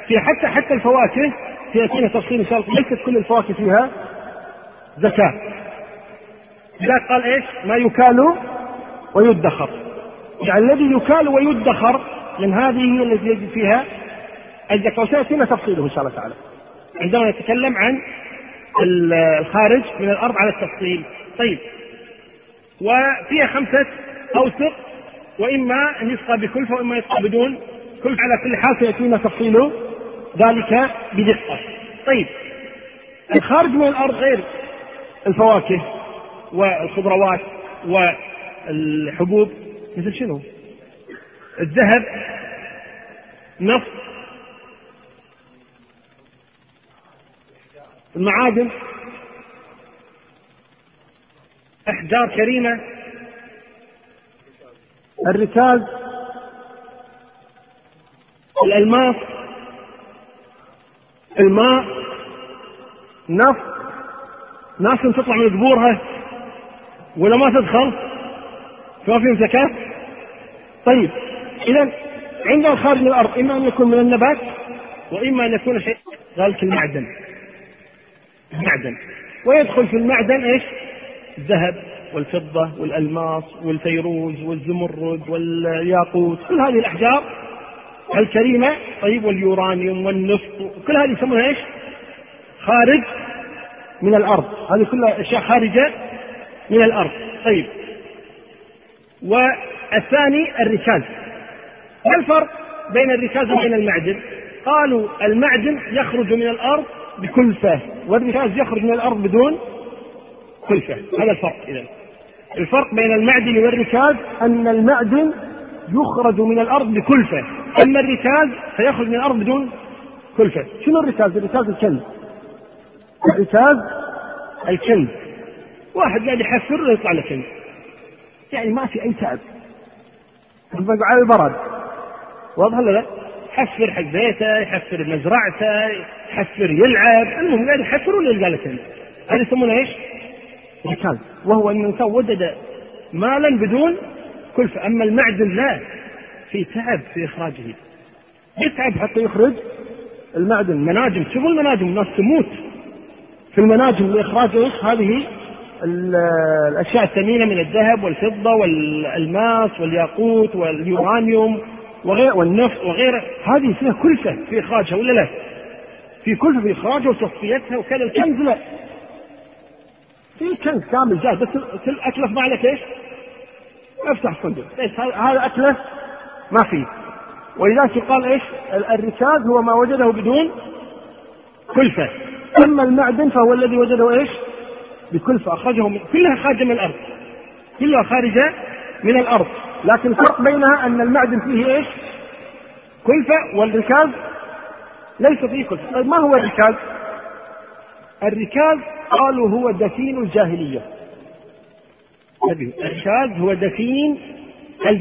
فيها حتى حتى الفواكه سيأتينا تفصيل إن شاء الله ليست كل الفواكه فيها زكاة. لذلك قال إيش؟ ما يكال ويدخر. يعني الذي يكال ويدخر من هذه هي التي يجد فيها الزكاة. وسيأتينا تفصيله إن شاء الله تعالى. عندما نتكلم عن الخارج من الأرض على التفصيل. طيب. وفيها خمسة أوسق وإما أن يسقى بكلفة وإما يسقى بدون. كلفة على كل حال سيأتينا تفصيل ذلك بدقة طيب الخارج من الأرض غير الفواكه والخضروات والحبوب مثل شنو؟ الذهب نفط المعادن أحجار كريمة. الركاز الألماس الماء نفط ناس تطلع من قبورها ولا ما تدخل؟ ما فيهم زكاة؟ طيب إذا عندنا خارج من الأرض إما أن يكون من النبات وإما أن يكون شيء ذلك المعدن. المعدن. ويدخل في المعدن إيش؟ الذهب. والفضة والألماس والفيروز والزمرد والياقوت كل هذه الأحجار الكريمة طيب واليورانيوم والنفط كل هذه يسمونها إيش؟ خارج من الأرض هذه كلها أشياء خارجة من الأرض طيب والثاني الركاز ما الفرق بين الركاز وبين المعدن؟ قالوا المعدن يخرج من الأرض بكلفة والركاز يخرج من الأرض بدون كلفة هذا الفرق إذا الفرق بين المعدن والركاز أن المعدن يخرج من الأرض بكلفة أما الركاز فيخرج من الأرض بدون كلفة شنو الركاز؟ الركاز الكنز الركاز الكنز واحد قاعد يحفر ويطلع له كنز يعني ما في أي تعب. على البرد. واضح ولا لا؟ يحفر حق بيته يحفر مزرعته يحفر يلعب. المهم قاعد يحفر ولا يلقى له كنز هذا يسمونه إيش؟ ركاز وهو ان الانسان وجد مالا بدون كلفه أما المعدن لا في تعب في إخراجه. يتعب حتى يخرج المعدن. مناجم. شوفوا المناجم. الناس تموت في المناجم لاخراج إيش؟ هذه الأشياء الثمينة من الذهب والفضة والألماس والياقوت واليورانيوم وغير والنفط وغيره هذه فيها كلفة في إخراجها ولا لا؟ في كلفة في إخراجها وتصفيتها وكذا. الكنز لا في كنز كامل جاهز بس اكلف ما عليك إيش؟ أفتح صندوق هذا أكله ما فيه ولذلك يقال إيش؟ الركاز هو ما وجده بدون كلفة أما المعدن فهو الذي وجده إيش؟ بكلفة أخرجه من كلها خارجة من الأرض كلها خارجة من الأرض لكن الفرق بينها أن المعدن فيه إيش؟ كلفة والركاز ليس فيه كلفة طيب ما هو الركاز؟ الركاز قالوا هو دفين الجاهلية. الركاز هو دفين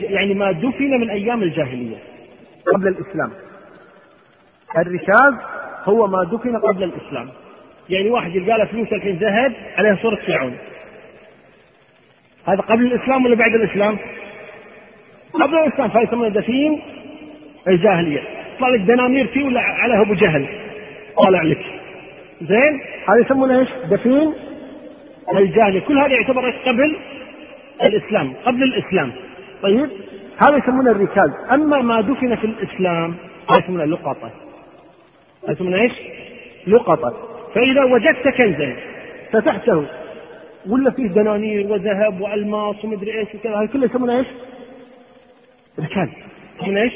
يعني ما دفن من أيام الجاهلية. قبل الإسلام. الركاز هو ما دفن قبل الإسلام. يعني واحد يلقى له فلوس الحين ذهب عليها صورة فرعون. هذا قبل الإسلام ولا بعد الإسلام؟ قبل الإسلام فيسمونه دفين الجاهلية. يطلع لك دنانير فيه ولا عليه أبو جهل؟ طالع لك. زين؟ هذا يسمونه إيش؟ دفين؟ الجاهلية. كل هذا يعتبر قبل الإسلام. قبل الإسلام. طيب هذا يسمونه الركاز. أما ما دفن في الإسلام هذا يسمونه لقطة. هذا يسمونه إيش؟ لقطة. فإذا وجدت كنزا فتحته. ولا فيه دنانير وذهب وألماس ومدري إيش وكذا. هذا كله يسمونه إيش؟ ركاز. يسمونه إيش؟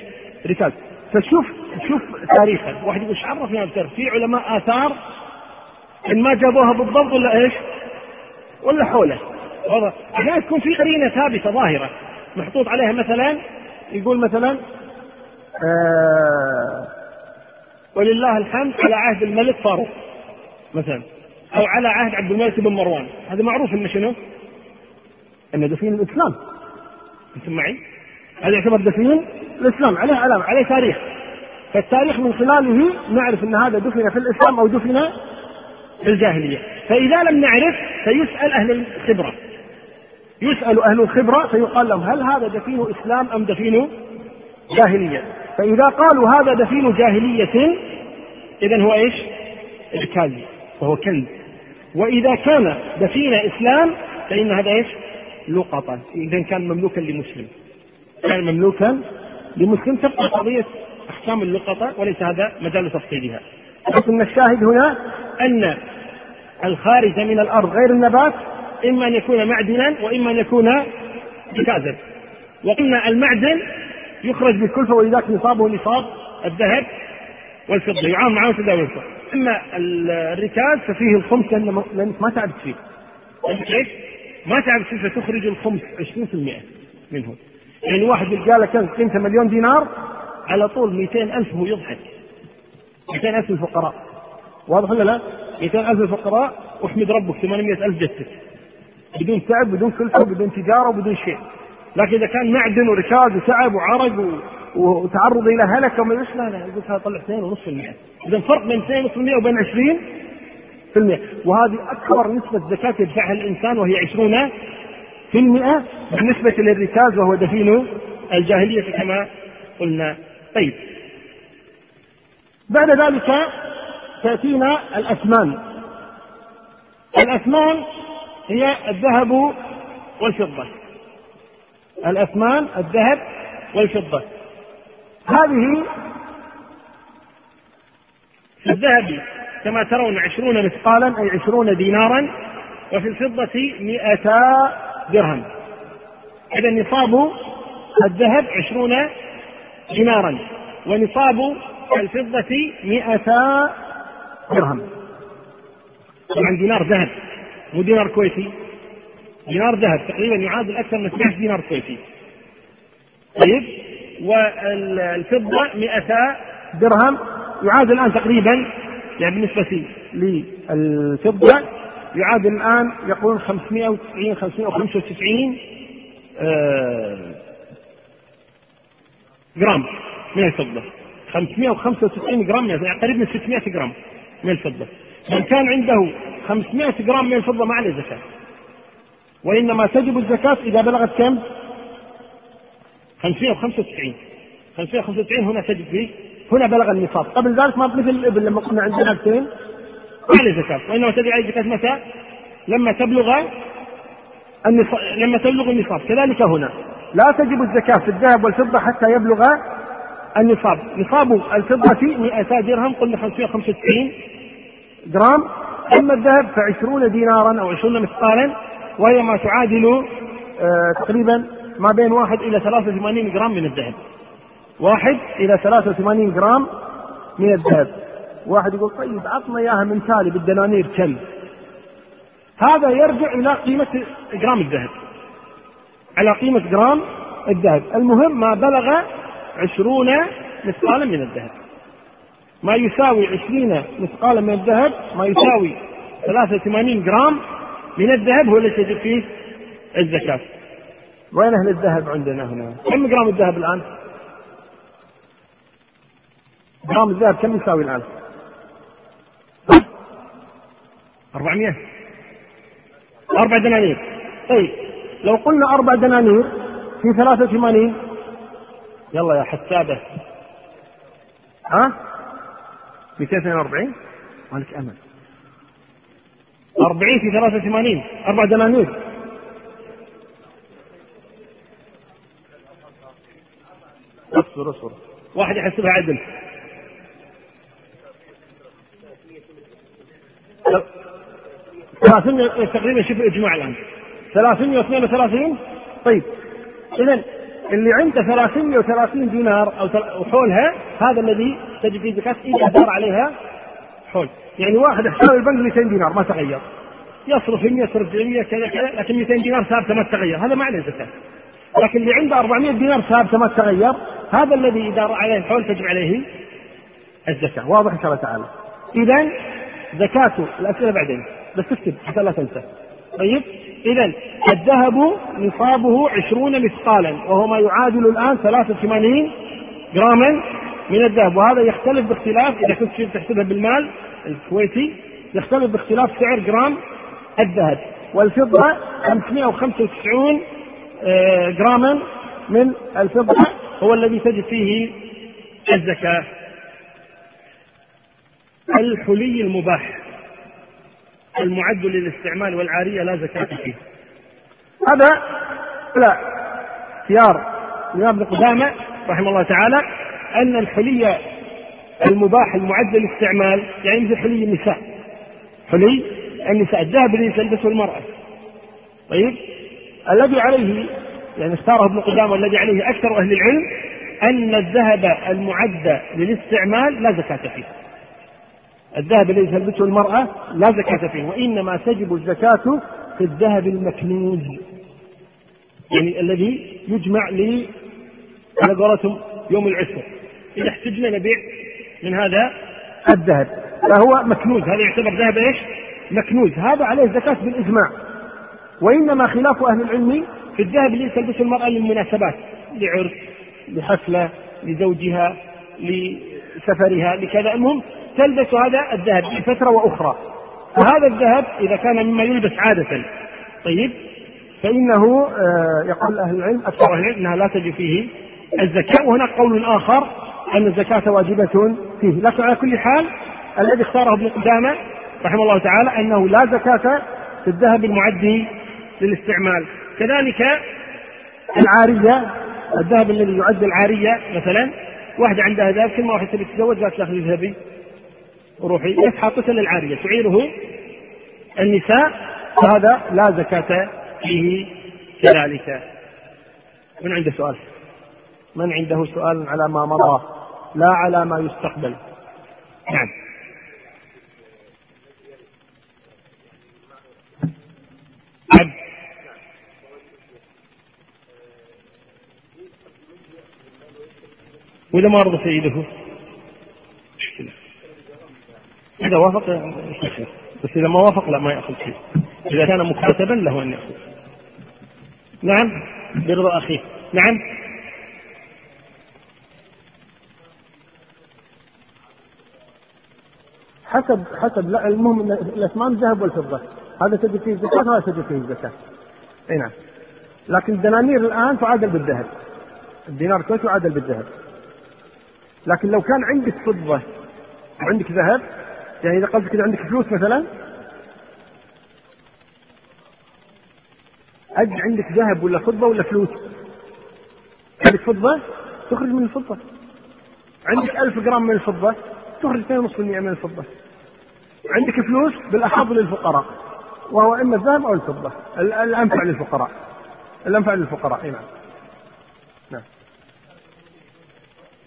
ركاز. فشوف شوف تاريخه. واحد يقول إيش عرفنا في علماء آثار إن ما جابوها بالضبط ولا إيش؟ ولا حوله أحيانا تكون في قرينة ثابتة ظاهرة محطوط عليها مثلا يقول مثلا آه ولله الحمد على عهد الملك فاروق مثلا أو على عهد عبد الملك بن مروان هذا معروف إنه شنو؟ إنه دفين الإسلام أنتم معي؟ هذا يعتبر دفين الإسلام عليه علامه عليه تاريخ فالتاريخ من خلاله نعرف إن هذا دفن في الإسلام أو دفن في الجاهلية. فإذا لم نعرف فيسال أهل الخبرة. يسأل أهل الخبرة فيقال لهم هل هذا دفين إسلام أم دفين جاهلية. فإذا قالوا هذا دفين جاهلية اذا هو إيش؟ الكاذب وهو كلب وإذا كان دفين إسلام فإن هذا إيش؟ لقطة. إذا كان مملوكا لمسلم. كان مملوكا لمسلم. تبقى قضية أحكام اللقطة وليس هذا مجال تفصيلها لكن الشاهد هنا أن الخارج من الأرض غير النبات إما أن يكون معدنا وإما أن يكون جازا وقلنا المعدن يخرج بالكلفة ولذلك نصابه نصاب الذهب والفضة يعامل معه تداول الفضة أما الركاز ففيه الخمس لأنك ما تعبت فيه إيش؟ ما تعبت فيه فتخرج الخمس 20% منه يعني واحد قال لك قيمته مليون دينار على طول 200 ألف هو يضحك. 200 ألف الفقراء واضح ولا لا؟ 200 ألف الفقراء واحمد ربك 800 ألف جتك بدون تعب بدون كلفة بدون تجارة وبدون شيء. لكن إذا كان معدن وركاز وتعب وعرق و... وتعرض إلى هلكه وما لا لا يقول هذا طلع 2.5% إذا فرق بين 2.5% وبين 20% وهذه أكبر نسبة زكاة يدفعها الإنسان وهي 20 في المئة بالنسبة للركاز وهو دفين الجاهلية كما قلنا. طيب. بعد ذلك تأتينا الأثمان. الأثمان هي الذهب والفضة. الأثمان الذهب والفضة. هذه في الذهب كما ترون عشرون مثقالا أي عشرون دينارا وفي الفضة مئتا درهم. إذا نصاب الذهب عشرون دينارا ونصاب الفضة مئتا درهم. طبعا دينار ذهب مو دينار كويتي. دينار ذهب تقريبا يعادل أكثر من 12 دينار كويتي. طيب والفضة 200 درهم يعادل الآن تقريبا يعني بالنسبة للفضة يعادل الآن يقول 590 595 جرام من الفضة. 595 جرام يعني قريب من 600 جرام. من الفضة. من كان عنده 500 جرام من الفضة ما عليه زكاة. وإنما تجب الزكاة إذا بلغت كم؟ 595 595 هنا تجد فيه. هنا بلغ النصاب. قبل ذلك ما مثل الإبل لما قلنا عندنا 200 ما عليه زكاة. وإنما تجد عليه زكاة متى؟ لما تبلغ النصاب لما تبلغ النصاب. كذلك هنا. لا تجب الزكاة في الذهب والفضة حتى يبلغ النصاب. نصاب الفضة 200 درهم قلنا 595 جرام أما الذهب فعشرون دينارا أو عشرون مثقالا وهي ما تعادل آه تقريبا ما بين واحد إلى 83 جرام من الذهب. واحد إلى 83 جرام من الذهب. واحد يقول طيب عطنا إياها من تالي بالدنانير كم؟ هذا يرجع إلى قيمة جرام الذهب. على قيمة جرام الذهب. المهم ما بلغ عشرون مثقالا من الذهب ما يساوي عشرين مثقالا من الذهب ما يساوي 83 جرام من الذهب هو الذي تجب فيه الزكاة وين أهل الذهب عندنا هنا؟ كم جرام الذهب الآن؟ جرام الذهب كم يساوي الآن؟ 400 أربع دنانير طيب لو قلنا أربع دنانير في 83 يلا يا حسابة. ها؟ 242 مالك أمل. 40 في 83 أربع دنانير اصبر اصبر. واحد يحسبها عدل. 300 تقريبا شوف الإجماع الآن. 332 طيب. اذا اللي عنده 330 دينار أو حولها هذا الذي تجد فيه زكاة إذا دار عليها حول. يعني واحد حساب البنك 200 دينار ما تغير. يصرف 100 يصرف 100 كذا كذا لكن 200 دينار ثابتة ما تتغير هذا ما عليه زكاة. لكن اللي عنده 400 دينار ثابتة ما تتغير هذا الذي إذا عليه الحول تجب عليه الزكاة. واضح إن شاء الله تعالى. اذا زكاة الأسئلة بعدين. بس اكتب حتى لا تنسى. طيب؟ اذا الذهب نصابه عشرون مثقالا وهو ما يعادل الآن 83 جراما من الذهب. وهذا يختلف باختلاف إذا كنت تحسبها بالمال الكويتي يختلف باختلاف سعر جرام الذهب. والفضة 595 آه، جراما من الفضة هو الذي تجد فيه الزكاة. الحلي المباح. المعد للاستعمال والعارية لا زكاة فيه. هذا لا اختيار الإمام ابن قدامة رحمه الله تعالى أن الحلي المباح المعد للاستعمال يعني مثل حلي النساء. حلي النساء الذهب الذي تلبسه المرأة. طيب؟ الذي عليه يعني اختاره ابن قدامة والذي عليه أكثر أهل العلم أن الذهب المعد للاستعمال لا زكاة فيه. الذهب الذي تلبسه المرأة لا زكاة فيه وإنما تجب الزكاة في الذهب المكنوز يعني الذي يجمع ل على قولتهم يوم العسر. إذا احتجنا نبيع من هذا الذهب فهو مكنوز. هذا يعتبر ذهب إيش؟ مكنوز. هذا عليه زكاة بالإجماع. وإنما خلاف أهل العلم في الذهب اللي تلبسه المرأة للمناسبات لعرس لحفلة لزوجها لسفرها لكذا. المهم تلبس هذا الذهب فترة وأخرى. وهذا الذهب إذا كان مما يلبس عادة. طيب؟ فإنه آه، يقول أهل العلم أكثر أهل العلم أنها لا تجد فيه الزكاة. وهناك قول آخر أن الزكاة واجبة فيه. لكن على كل حال الذي اختاره ابن قدامة رحمه الله تعالى أنه لا زكاة في الذهب المعد للاستعمال. كذلك العارية الذهب الذي يعد العارية مثلا واحدة عندها ذهب كل ما واحد تبي تتزوج قالت تأخذ ذهبي روحي. بس حاطة للعارية. تعيره النساء فهذا لا زكاة فيه كذلك. من عنده سؤال؟ من عنده سؤال على ما مضى؟ لا على ما يستقبل. نعم. عبد وإذا ما رضى سيده مشكلة إذا وافق بس إذا ما وافق لا ما يأخذ شيء. إذا كان مكاتبا له أن يأخذ. نعم برضا أخيه نعم. حسب حسب. لا المهم إن الأثمان الذهب والفضة. هذا تجد فيه الزكاة وهذا تجد فيه الزكاة. أي نعم. لكن الدنانير الآن تعادل بالذهب. الدينار الكويتي يعادل بالذهب. لكن لو كان عندك فضة وعندك ذهب يعني إذا قصدك اذا عندك فلوس مثلا؟ أج عندك ذهب ولا فضة ولا فلوس؟ عندك فضة؟ تخرج من الفضة. عندك ألف جرام من الفضة؟ تخرج 2.5% من الفضة. عندك فلوس؟ بالأحظ للفقراء. وهو إما الذهب أو الفضة. الأنفع للفقراء. الأنفع للفقراء نعم. نعم.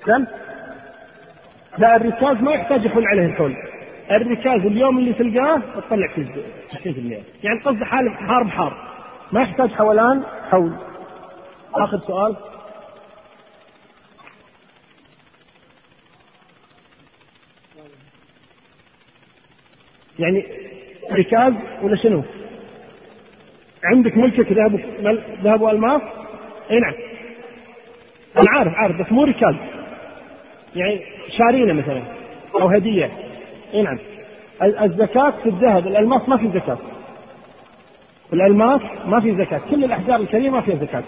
كم؟ لا الركاز ما يحتاج يحول عليه الحول الركاز اليوم اللي تلقاه تطلع فيه 20% يعني قصد حال حار بحار ما يحتاج حولان حول آخر سؤال يعني ركاز ولا شنو؟ عندك ملكك ذهب ذهب وألماس؟ إي نعم. أنا عارف عارف بس مو ركاز. يعني شارينه مثلا أو هدية. إي نعم. الزكاة في الذهب الألماس ما في زكاة. الألماس ما في زكاة، كل الأحجار الكريمة ما فيها زكاة.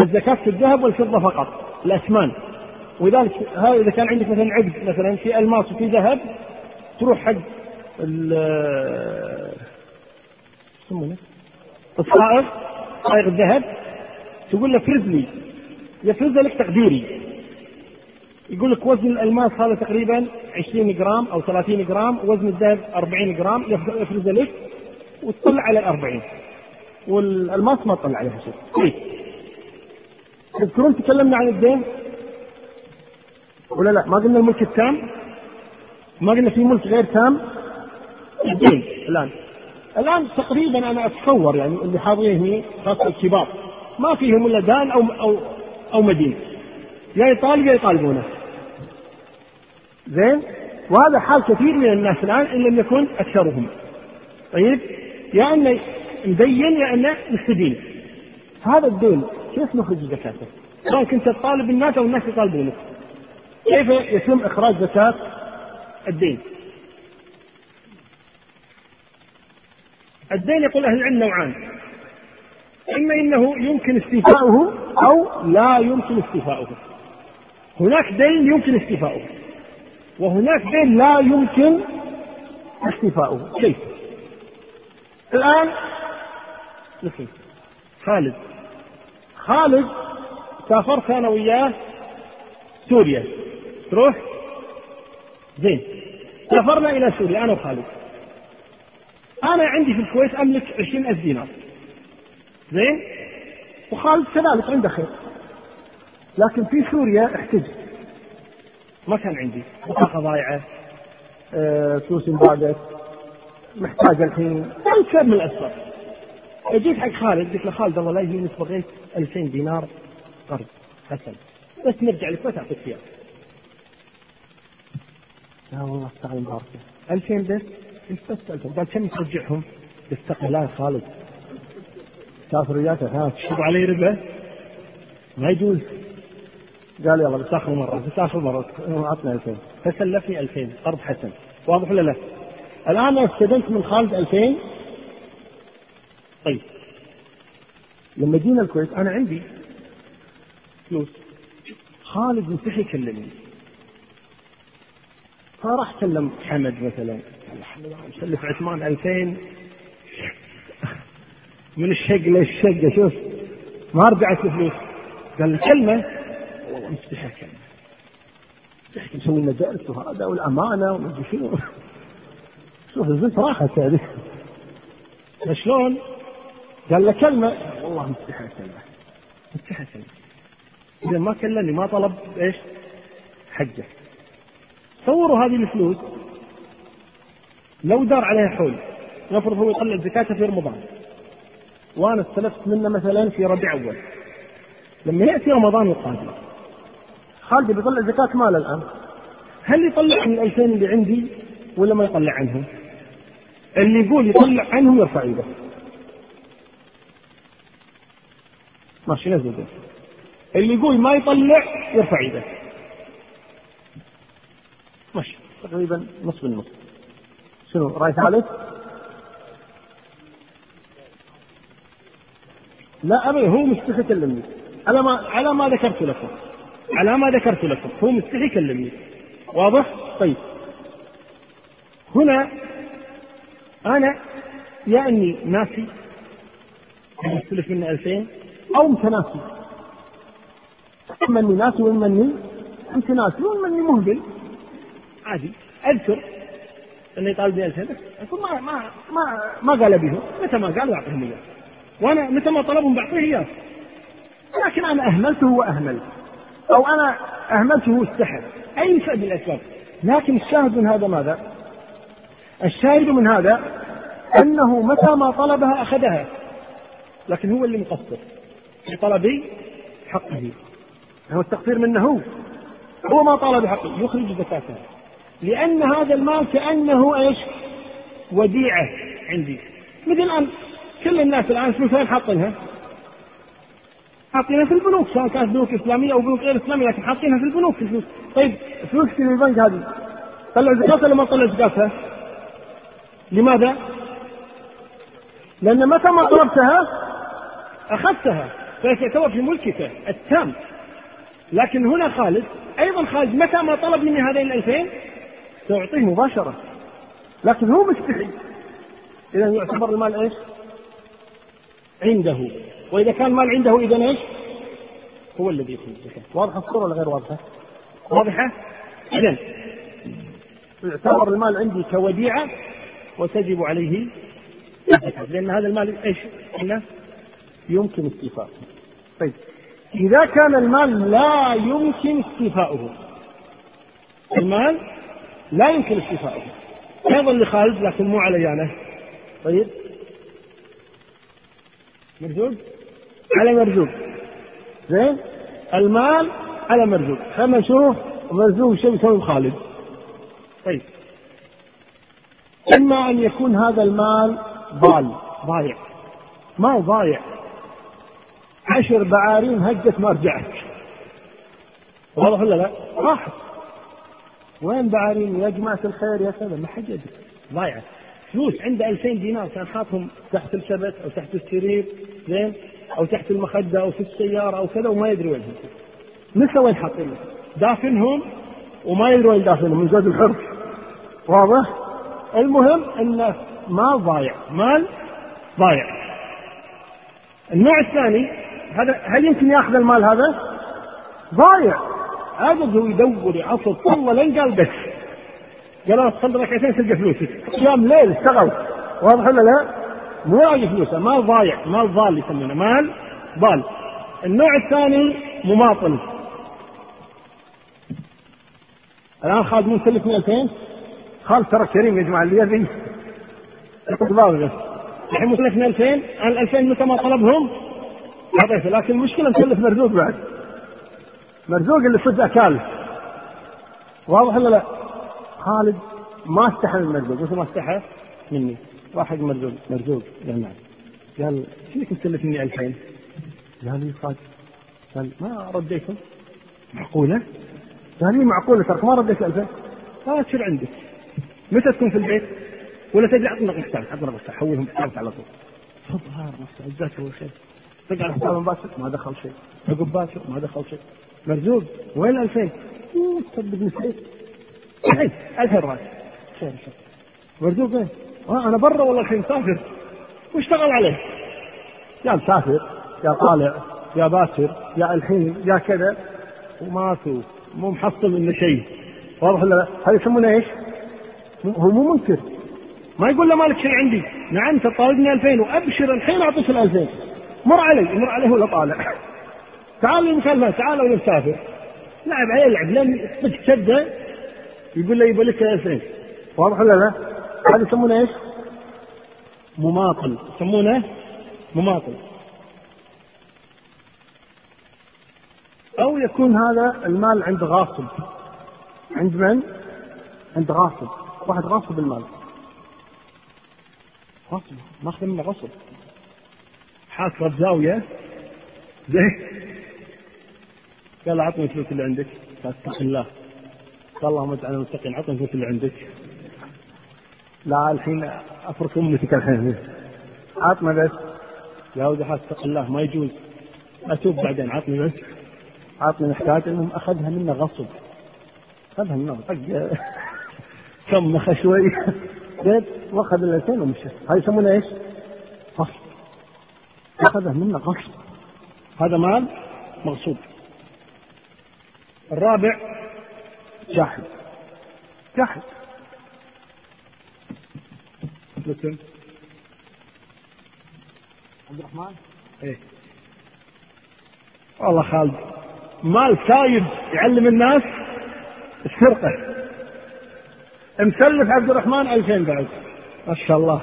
الزكاة في الذهب والفضة فقط، الأثمان. ولذلك هذا إذا كان عندك مثلا عقد مثلا في ألماس وفي ذهب تروح حق يسمونه الصائغ صائغ الذهب تقول له فرز لي يفرز لك تقديري يقول لك وزن الألماس هذا تقريبا 20 جرام أو 30 جرام وزن الذهب 40 جرام يفرز لك وتطلع على الأربعين والألماس ما تطلع عليها شيء. طيب. تذكرون تكلمنا عن الدين؟ ولا لا؟ ما قلنا الملك التام؟ ما قلنا في ملك غير تام؟ الدين. الآن. الآن تقريبا أنا أتصور يعني اللي حاضرين خاصة الكبار ما فيهم إلا دان أو أو أو مدين يا يطالب يا يطالبونه. زين؟ وهذا حال كثير من الناس الآن إن لم يكن أكثرهم. طيب؟ يا أنه مدين يا أنه مستدين هذا الدين كيف نخرج زكاته؟ سواء كنت تطالب الناس أو الناس يطالبونك. كيف يتم إخراج زكاة الدين؟ الدين يقول أهل العلم نوعان. إما أنه يمكن استيفاؤه أو لا يمكن استيفاؤه. هناك دين يمكن استيفاؤه. وهناك دين لا يمكن استيفاؤه. كيف؟ الآن مثل خالد. خالد سافرت أنا وياه سوريا. تروح؟ زين. سافرنا إلى سوريا أنا وخالد. أنا عندي في الكويت أملك عشرين ألف دينار. زين؟ وخالد كذلك عنده خير. لكن في سوريا احتجت. ما كان عندي. بطاقة ضايعة أه، فلوس انبعدت محتاج الحين. سبب من الأسباب. جيت حق خالد قلت له خالد والله لا يجيني بغيت 2000 دينار قرض حسن بس نرجع لك بس اعطيك اياه لا والله استغل مباركة 2000 بس؟ قلت بس 2000 قال كم ترجعهم؟ قلت لا يا خالد. سافر وياك ها تشرب علي ربا ما يجوز. قال يلا بس اخر مرة بس اخر مره اعطنا 2000 فسلفني 2000 قرض حسن. واضح ولا لا؟ الآن استدنت من خالد 2000 طيب. لما جينا الكويت أنا عندي فلوس. خالد مستحي يكلمني. فراح كلم حمد مثلا. مسلف عثمان 2000 من الشق للشقة شوف. ما رجعت الفلوس. قال لي كلمة والله كلمة تحكي نسوي لنا جلسة وهذا والأمانة وما شنو. شوف الزلت راحت هذه. شلون؟ قال له كلمة. والله مستحي كلمة مستحي كلمة إذا ما كلمني ما طلب إيش؟ حجة. تصوروا هذه الفلوس. لو دار عليها حول. نفرض هو يطلع زكاته في رمضان. وأنا استلفت منه مثلا في ربيع أول. لما يأتي رمضان القادم. خالد بيطلع زكاة مال الآن هل يطلع من الألفين اللي عندي ولا ما يطلع عنهم؟ اللي يقول يطلع عنهم يرفع إيده ماشي نزل ده. اللي يقول ما يطلع يرفع إيده ماشي تقريبا نصف النصف شنو راي ثالث؟ لا ابدا هو مستحي يكلمني على ما على ما ذكرت لكم على ما ذكرت لكم. هو مستحي يكلمني. واضح؟ طيب. هنا أنا يا أني ناسي. استلف منه 2000 أو متناسي اما اني ناسي واما اني متناسي واما اني مهمل عادي. أذكر أنه يطالبني 2000 بس. أقول ما ما ما ما قال ابيهم متى ما قال أعطيهم إياه. وأنا متى ما طلبهم بعطيه إياه. لكن أنا أهملته واهمل أو أنا أهملته واستحى أي شيء من الأسباب. لكن الشاهد من هذا ماذا؟ الشاهد من هذا أنه متى ما طلبها أخذها. لكن هو اللي مقصر. في طلب حقه. هو التقصير منه. هو هو ما طالب حقه. يخرج زكاته. لأن هذا المال كأنه إيش؟ وديعة عندي. مثل الآن كل الناس الآن فلوس وين حاطينها؟ حاطينها في البنوك سواء كانت بنوك إسلامية أو بنوك غير إسلامية لكن حاطينها في البنوك. في الفلوس طيب فلوس في البنك هذه؟ طلع زكاة ولا ما طلع زكاتها؟ لماذا؟ لأن متى ما طلبتها أخذتها فيعتبر في ملكك التام. لكن هنا خالد أيضا خالد متى ما طلب مني هذين الألفين؟ سأعطيه مباشرة. لكن هو مستحي إذا يعتبر المال إيش؟ عنده. وإذا كان المال عنده إذا إيش؟ هو الذي يخرج الزكاة واضحة الصورة ولا غير واضحة؟ واضحة؟ إذا يعتبر المال عندي كوديعة وتجب عليه لأن هذا المال إيش؟ إنه يمكن استيفاؤه طيب إذا كان المال لا يمكن استيفاؤه المال لا يمكن استيفاؤه أيضا لخالد لكن مو علي أنا طيب مرزوق على مرزوق. زين؟ المال على مرزوق. خلينا نشوف مرزوق شو يسوي خالد. طيب. إما أن يكون هذا المال ضال ضايع. ما ضايع؟ عشر بعارين هجت ما رجعت. واضح ولا لا؟ راحت وين بعارين؟ يا جماعة الخير يا كذا ما حد يدري. ضايعة فلوس عنده 2000 دينار كان حاطهم تحت الشبك أو تحت السرير. زين؟ تحت المخدة أو في السيارة أو كذا وما يدري وينهم نسى وين حاطينهم دافنهم وما يدري وين دافنهم من زاد الحر واضح؟ المهم انه مال ضايع مال ضايع. النوع الثاني هذا هل يمكن ياخذ المال هذا؟ ضايع. عجز هو يدور يعصب والله لين قال بس. قال صلي ركعتين تلقى فلوسك. قيام ليل اشتغل. واضح ولا لا؟ مو لاقي فلوسه مال ضايع مال ضال يسمونه. مال ضال. النوع الثاني مماطل. الآن خالد مو مسلف 200 خالد ترى كريم يا جماعة اللي يبي. باغه الحين مسلف 2000 أنا ال 2000 متى ما طلبهم؟ اعطيته لكن المشكلة مسلف مرزوق بعد. مرزوق اللي صدق أكال. واضح ولا لا؟ خالد ما استحى من مرزوق مثل ما استحى مني. واحد مرزوق مرزوق قال نعم. قال فيك مسلفني 2000 قال لي صادق قال ما رديتم معقولة؟ قال لي معقولة ترى ما رديت 2000 قال شو عندك؟ متى تكون في البيت؟ ولا تدري عطنا رقم حسابك عطنا رقم حسابك حولهم حسابك على طول. سبحان الله جزاك الله خير. تقعد حساب مباشر. ما دخل شيء. عقب باكر ما دخل شيء. مرزوق وين 2000 تصدق نسيت الحين 2000 راتب خير خير. مرزوق وين؟ أنا برا والله الحين مسافر. واشتغل عليه. يا مسافر يا طالع يا باكر يا الحين يا كذا. وما في مو محصل منه شيء. واضح ولا لا؟ هذا يسمونه إيش؟ هو مو منكر. ما يقول له مالك شيء عندي. نعم أنت طالبني 2000 وأبشر الحين اعطيك ال 2000 مر علي مر عليه ولا طالع؟ [laughs] تعال المكالمة تعال ولا مسافر. لعب عليه لعب لين تبدا يقول له يبغى لك 2000 واضح ولا لا؟ هذا يسمونه إيش؟ مماطل. يسمونه مماطل. أو يكون هذا المال عند غاصب. عند من؟ عند غاصب. واحد غاصب المال غصب ماخذ منه غصب. حاصره بزاويه زين. قال أعطني الفلوس اللي عندك. قال اتق الله. قال اللهم اجعلنا متقين. أعطني الفلوس اللي عندك. لا الحين افرك امتك الحين عطنا بس. يا ولد اتق الله ما يجوز. أتوب بعدين. عطني بس. عطني محتاج المهم أخذها منه غصب. أخذها منه طق. [laughs] كم شوي. زين وأخذ ال 2000 ومشى هذا يسمونه إيش؟ غصب. اخذه منه غصب. هذا مال مغصوب. الرابع جاحد. جاحد. مسلم عبد الرحمن؟ إيه. والله خالد مال سايب يعلم الناس السرقة. مسلف عبد الرحمن 2000 بعد ما شاء الله.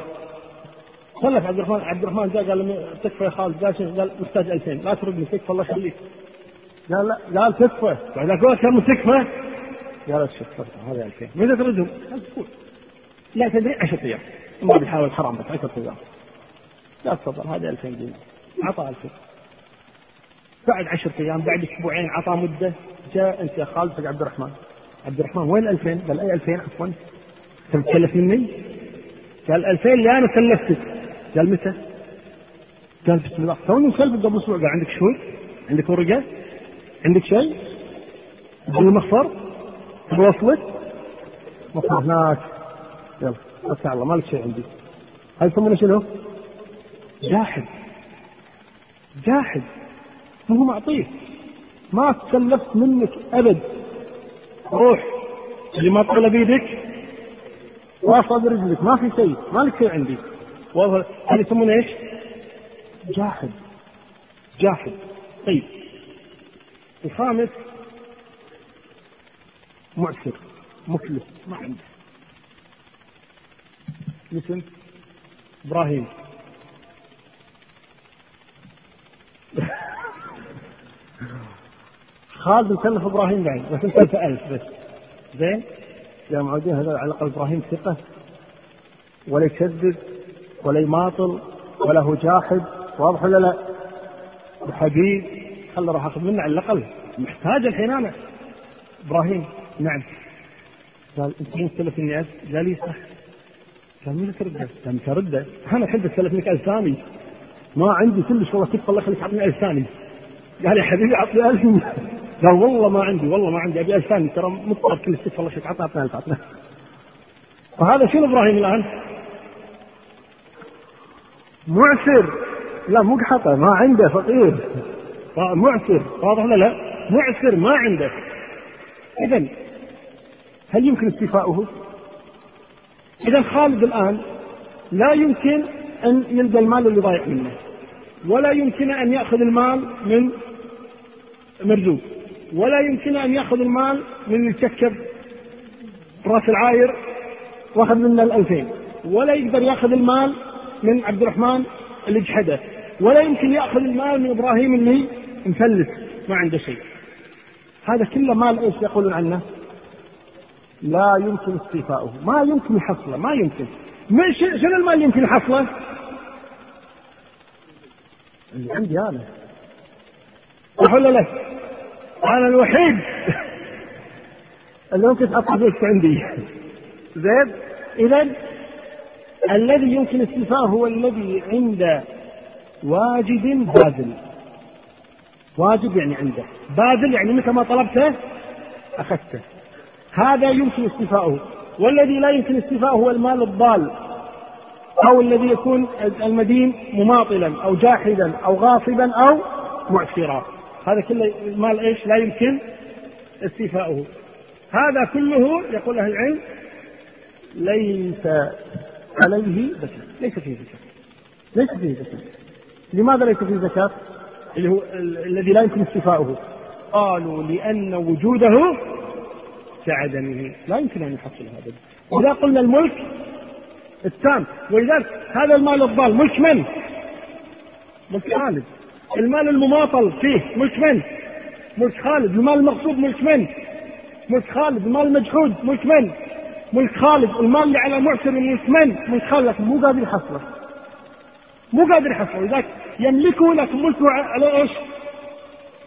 سلف عبد الرحمن عبد الرحمن جاء قال تكفى يا خالد قال قال محتاج 2000 لا تردني تكفى الله يخليك. قال لا قال تكفى. بعد أقول كم تكفى قال شوف هذا 2000 متى تردهم؟ لا تدري 10 أيام ما بيحاول حرام بس 10 أيام لا تفضل هذه 2000 دينار عطى 2000 بعد 10 أيام بعد أسبوعين عطى مدة جاء أنت يا خالد عبد الرحمن. عبد الرحمن وين 2000 قال أي 2000 عفوا. أنت متكلف مني؟ قال 2000 اللي أنا كلفتك. قال متى؟ قال بسم الله. توني مسلفك قبل أسبوع. قال عندك شوي؟ عندك ورقة؟ عندك شيء؟ المخفر بوصلك مخفر هناك. يلا. بس الله ما لك شيء عندي؟ هذا يسمونه شنو؟ جاحد. جاحد. ما هو معطيه. ما تكلفت منك أبد. روح. اللي ما طلع بيدك واصل برجلك ما في شيء. ما لك شيء عندي؟ هذا يسمونه إيش؟ جاحد. جاحد. طيب. الخامس معسر. مفلس ما عنده مثل إبراهيم. خالد مكلف إبراهيم بعد بس أنت ألف بس. زين؟ يا معودين هذا على الأقل إبراهيم ثقة. ولا يكذب ولا يماطل ولا هو جاحد واضح ولا لا؟ وحبيب خله راح أخذ منه على الأقل. محتاج الحين أنا. إبراهيم. نعم. قال إنت مو مستلف إني قال لي صح؟ قال مين ترده؟ قال ترده أنا الحين بستلف منك ألف ثاني ما عندي كلش والله كيف الله يخليك اعطني ألف ثاني قال يا حبيبي اعطني ألف قال والله ما عندي والله ما عندي أبي ألف ثاني ترى مضطر كل ست والله شيء عطنا عطنا ألف عطنا فهذا شنو إبراهيم الآن؟ معسر. لا مو قحطة ما عنده فقير. معسر. واضح ولا لا؟ معسر ما عنده. اذا هل يمكن استيفاؤه؟ إذا خالد الآن لا يمكن أن يلقى المال اللي ضايع منه ولا يمكن أن يأخذ المال من مرزوق ولا يمكن أن يأخذ المال من اللي تشكب رأس العاير واخذ منا الألفين ولا يقدر يأخذ المال من عبد الرحمن اللي جحده ولا يمكن يأخذ المال من إبراهيم اللي مفلس ما عنده شيء هذا كله مال إيش يقولون عنه؟ لا يمكن استيفاؤه. ما يمكن يحصله ما يمكن. شنو المال يمكن يحصله؟ اللي عندي أنا. صح ولا لا؟ أنا الوحيد [laughs] اللي ممكن تحط فلوس عندي. زين؟ اذا الذي يمكن استيفاءه هو الذي عند واجد باذل واجب يعني عنده. باذل يعني متى ما طلبته؟ أخذته. هذا يمكن استيفاؤه. والذي لا يمكن استيفاؤه هو المال الضال أو الذي يكون المدين مماطلا أو جاحدا أو غاصبا أو معسرا. هذا كله المال إيش؟ لا يمكن استيفاؤه. هذا كله يقول أهل العلم ليس عليه زكاة. ليس فيه زكاة. ليس فيه زكاة. لماذا ليس فيه زكاة؟ اللي هو الذي لا يمكن استيفاؤه. قالوا لأن وجوده كعدمه لا يمكن أن يحصل هذا. وإذا قلنا الملك التام. ولذلك هذا المال الضال. ملك من؟ ملك خالد. المال المماطل فيه ملك من؟ ملك خالد. المال المغصوب ملك من؟ ملك خالد. المال المجحود ملك من؟ ملك خالد. المال اللي على معسر ملك من؟ ملك خالد. لكن مو قادر يحصله. مو قادر يحصله. لذلك يملكه لكن ملكه على إيش؟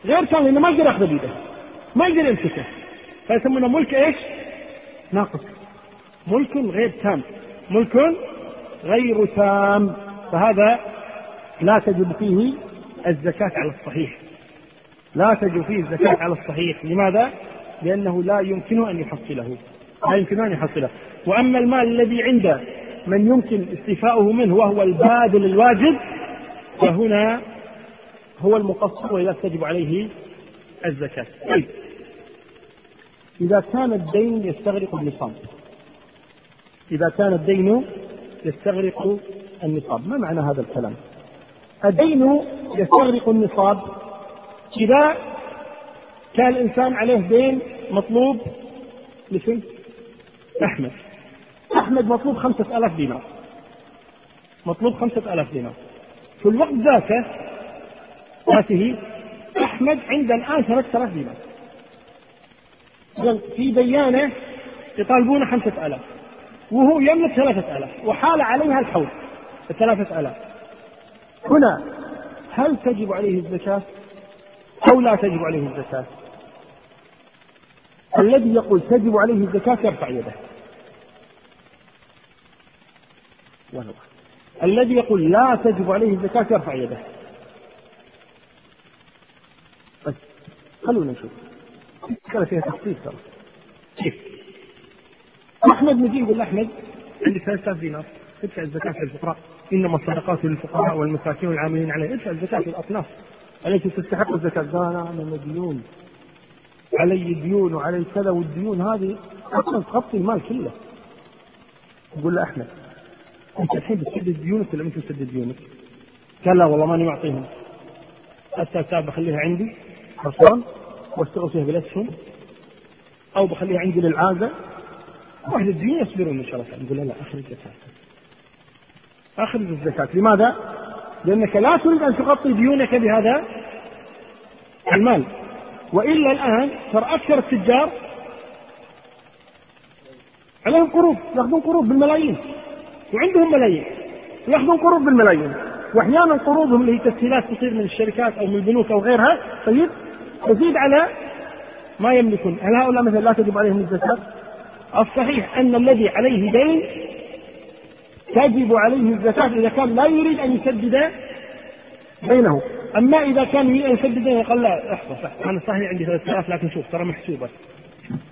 غير لأنه ما يقدر ياخذه بيده. ما يقدر يمسكه. فيسمونه ملك إيش؟ ناقص. ملك غير تام. ملك غير تام. فهذا لا تجب فيه الزكاة على الصحيح. لا تجب فيه الزكاة على الصحيح. لماذا؟ لأنه لا يمكن أن يحصله. لا يمكن أن يحصله. وأما المال الذي عند من يمكن استيفاؤه منه وهو البادل الواجب فهنا هو المقصر وإذا تجب عليه الزكاة. طيب. إذا كان الدين يستغرق النصاب. إذا كان الدين يستغرق النصاب. ما معنى هذا الكلام؟ الدين يستغرق النصاب. إذا كان الإنسان عليه دين مطلوب مثل أحمد. أحمد مطلوب خمسة ألاف دينار. مطلوب خمسة ألاف دينار. في الوقت ذاته ذاته أحمد عنده الآن ثلاثة آلاف دينار. في ديانة يطالبون خمسة ألاف وهو يملك ثلاثة ألاف وحال عليها الحول الثلاثة ألاف. هنا هل تجب عليه الزكاة؟ أو لا تجب عليه الزكاة؟ الذي يقول تجب عليه الزكاة يرفع يده. وهو. الذي يقول لا تجب عليه الزكاة يرفع يده. بس خلونا نشوف. المسألة فيها تخصيص ترى. كيف؟ أحمد نجي يقول أحمد عندك 3000 دينار. ادفع الزكاة للفقراء إنما الصدقات للفقراء والمساكين والعاملين عليه ادفع الزكاة للأصناف التي تستحق الزكاة. قال أنا مديون. علي ديون وعلي كذا والديون هذه أصلا تغطي المال كله. يقول له أحمد أنت الحين بتسدد ديونك ولا أنت بتسدد ديونك؟ قال لا والله ماني معطيهم. حتى بخليها عندي. حصان واشتغل فيها بالاسهم أو بخليها عندي للعازه واهل الدين يصبرون إن شاء الله. نقول لا اخرج الزكاة. اخرج الزكاة. لماذا؟ لأنك لا تريد أن تغطي ديونك بهذا المال. وإلا الآن ترى أكثر التجار عليهم قروض. يأخذون قروض بالملايين. وعندهم ملايين. يأخذون قروض بالملايين. وأحيانا قروضهم اللي هي تسهيلات تصير من الشركات أو من البنوك أو غيرها. طيب تزيد على ما يملكون. هل هؤلاء مثلا لا تجب عليهم الزكاة؟ الصحيح أن الذي عليه دين تجب عليه الزكاة إذا كان لا يريد أن يسدد دينه أما إذا كان يريد أن يسدد دينه قال لا احفظ أنا صحيح عندي 3000 لكن شوف ترى محسوبة.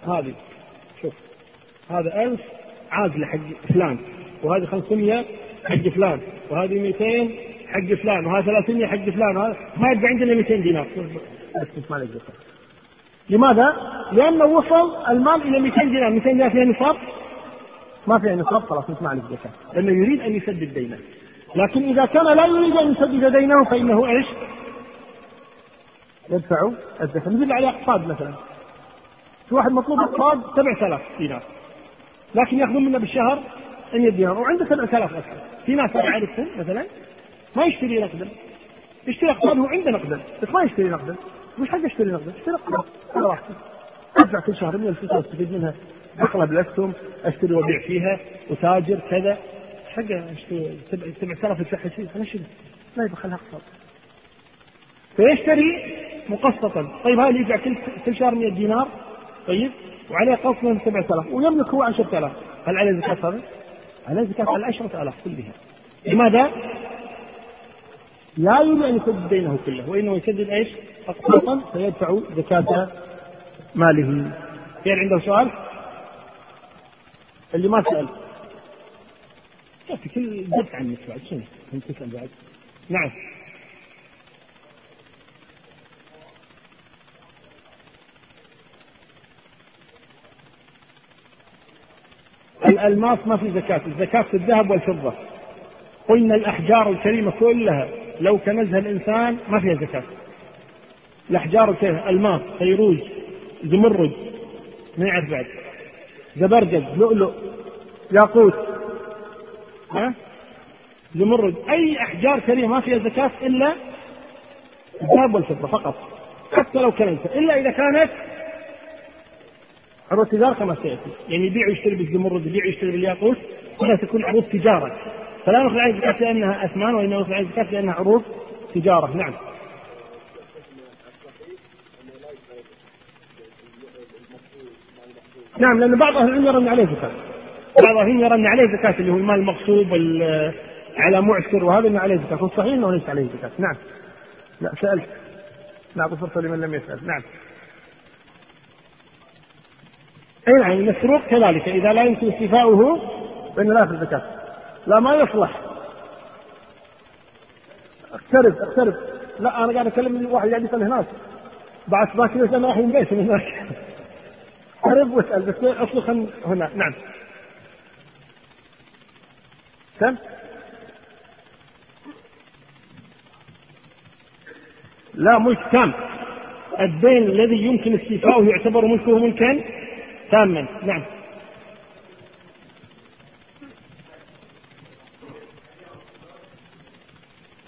هذه شوف. هذا 1000 عازله حق فلان وهذه 500 حق فلان وهذه 200 حق فلان وهذه 300 حق فلان ما يبقى عندنا 200 دينار. بس ما لماذا؟ لأنه وصل المال إلى 200 دينار، 200 دينار فيها نصاب؟ ما فيها نصاب خلاص ما عليك زكاة، لأنه يريد أن يسدد دينه. لكن إذا كان لا يريد أن يسدد دينه فإنه إيش؟ يدفع الزكاة، نجيب عليه أقساط مثلا. في واحد مطلوب أقساط 7000 دينار. لكن يأخذون منه بالشهر 100 دينار وعنده 7000 أصلا. في ناس أنا اعرفهم مثلا ما يشتري نقدا يشتري اقساط هو عنده نقدا بس ما يشتري نقدا مش حق يشتري نقدا اشتري اقساط على راحته ادفع كل شهر 100 فلوس استفيد منها. اقلب الاسهم اشتري وابيع فيها وتاجر كذا. حقه اشتري 7000 يدفع شيء أنا شنو؟ لا يبغى خلها اقساط فيشتري مقسطا. طيب هذا يدفع كل كل شهر 100 دينار. طيب؟ وعليه قسط من 7000 ويملك هو 10000 هل عليه زكاة هذا؟ عليه زكاة على العشرة آلاف كلها. لماذا؟ لا يريد أن يسدد دينه كله وإنما يسدد إيش؟ أقساطا فيدفع زكاة ماله في عنده سؤال؟ اللي ما سأل في كل دفع عنك بعد شنو؟ أنت تسأل بعد نعم الألماس ما في زكاة الزكاة في الذهب والفضة قلنا الأحجار الكريمة كلها لو كنزها الإنسان ما فيها زكاة. الأحجار الكريمة الماس فيروز زمرد ما يعرف بعد. زبرجد لؤلؤ ياقوت ها؟ زمرد. أي أحجار كريمة ما فيها زكاة إلا الذهب والفضة فقط. حتى لو كنزها إلا إذا كانت عروض تجارة كما سيأتي. يعني يبيع ويشتري بالزمرد يبيع ويشتري بالياقوت. هنا تكون عروض تجارة. فلا نخلع عليه الزكاة لأنها أثمان وإنما نخلع عليه الزكاة لأنها عروض تجارة. نعم. نعم لأن بعض أهل العلم يرى أن عليه زكاة. بعض أهل العلم يرى أن عليه زكاة اللي هو المال المغصوب على معسر وهذا أن عليه زكاة. والصحيح أنه ليس عليه زكاة. نعم. لا سألت نعطي فرصة لمن لم يسأل. نعم. أي نعم المسروق كذلك. إذا لا يمكن استيفاؤه فإنه لا ياخذ زكاه لا ما يصلح. اقترب اقترب. لا أنا قاعد أكلم واحد قاعد يسال هناك. بعد كذا أنا راح من بيتي من هناك. اقترب واسأل بس اصلخ هنا. نعم. كم؟ لا ملك تام الدين الذي يمكن استيفاؤه يعتبر ملكه ملكا تاما. نعم.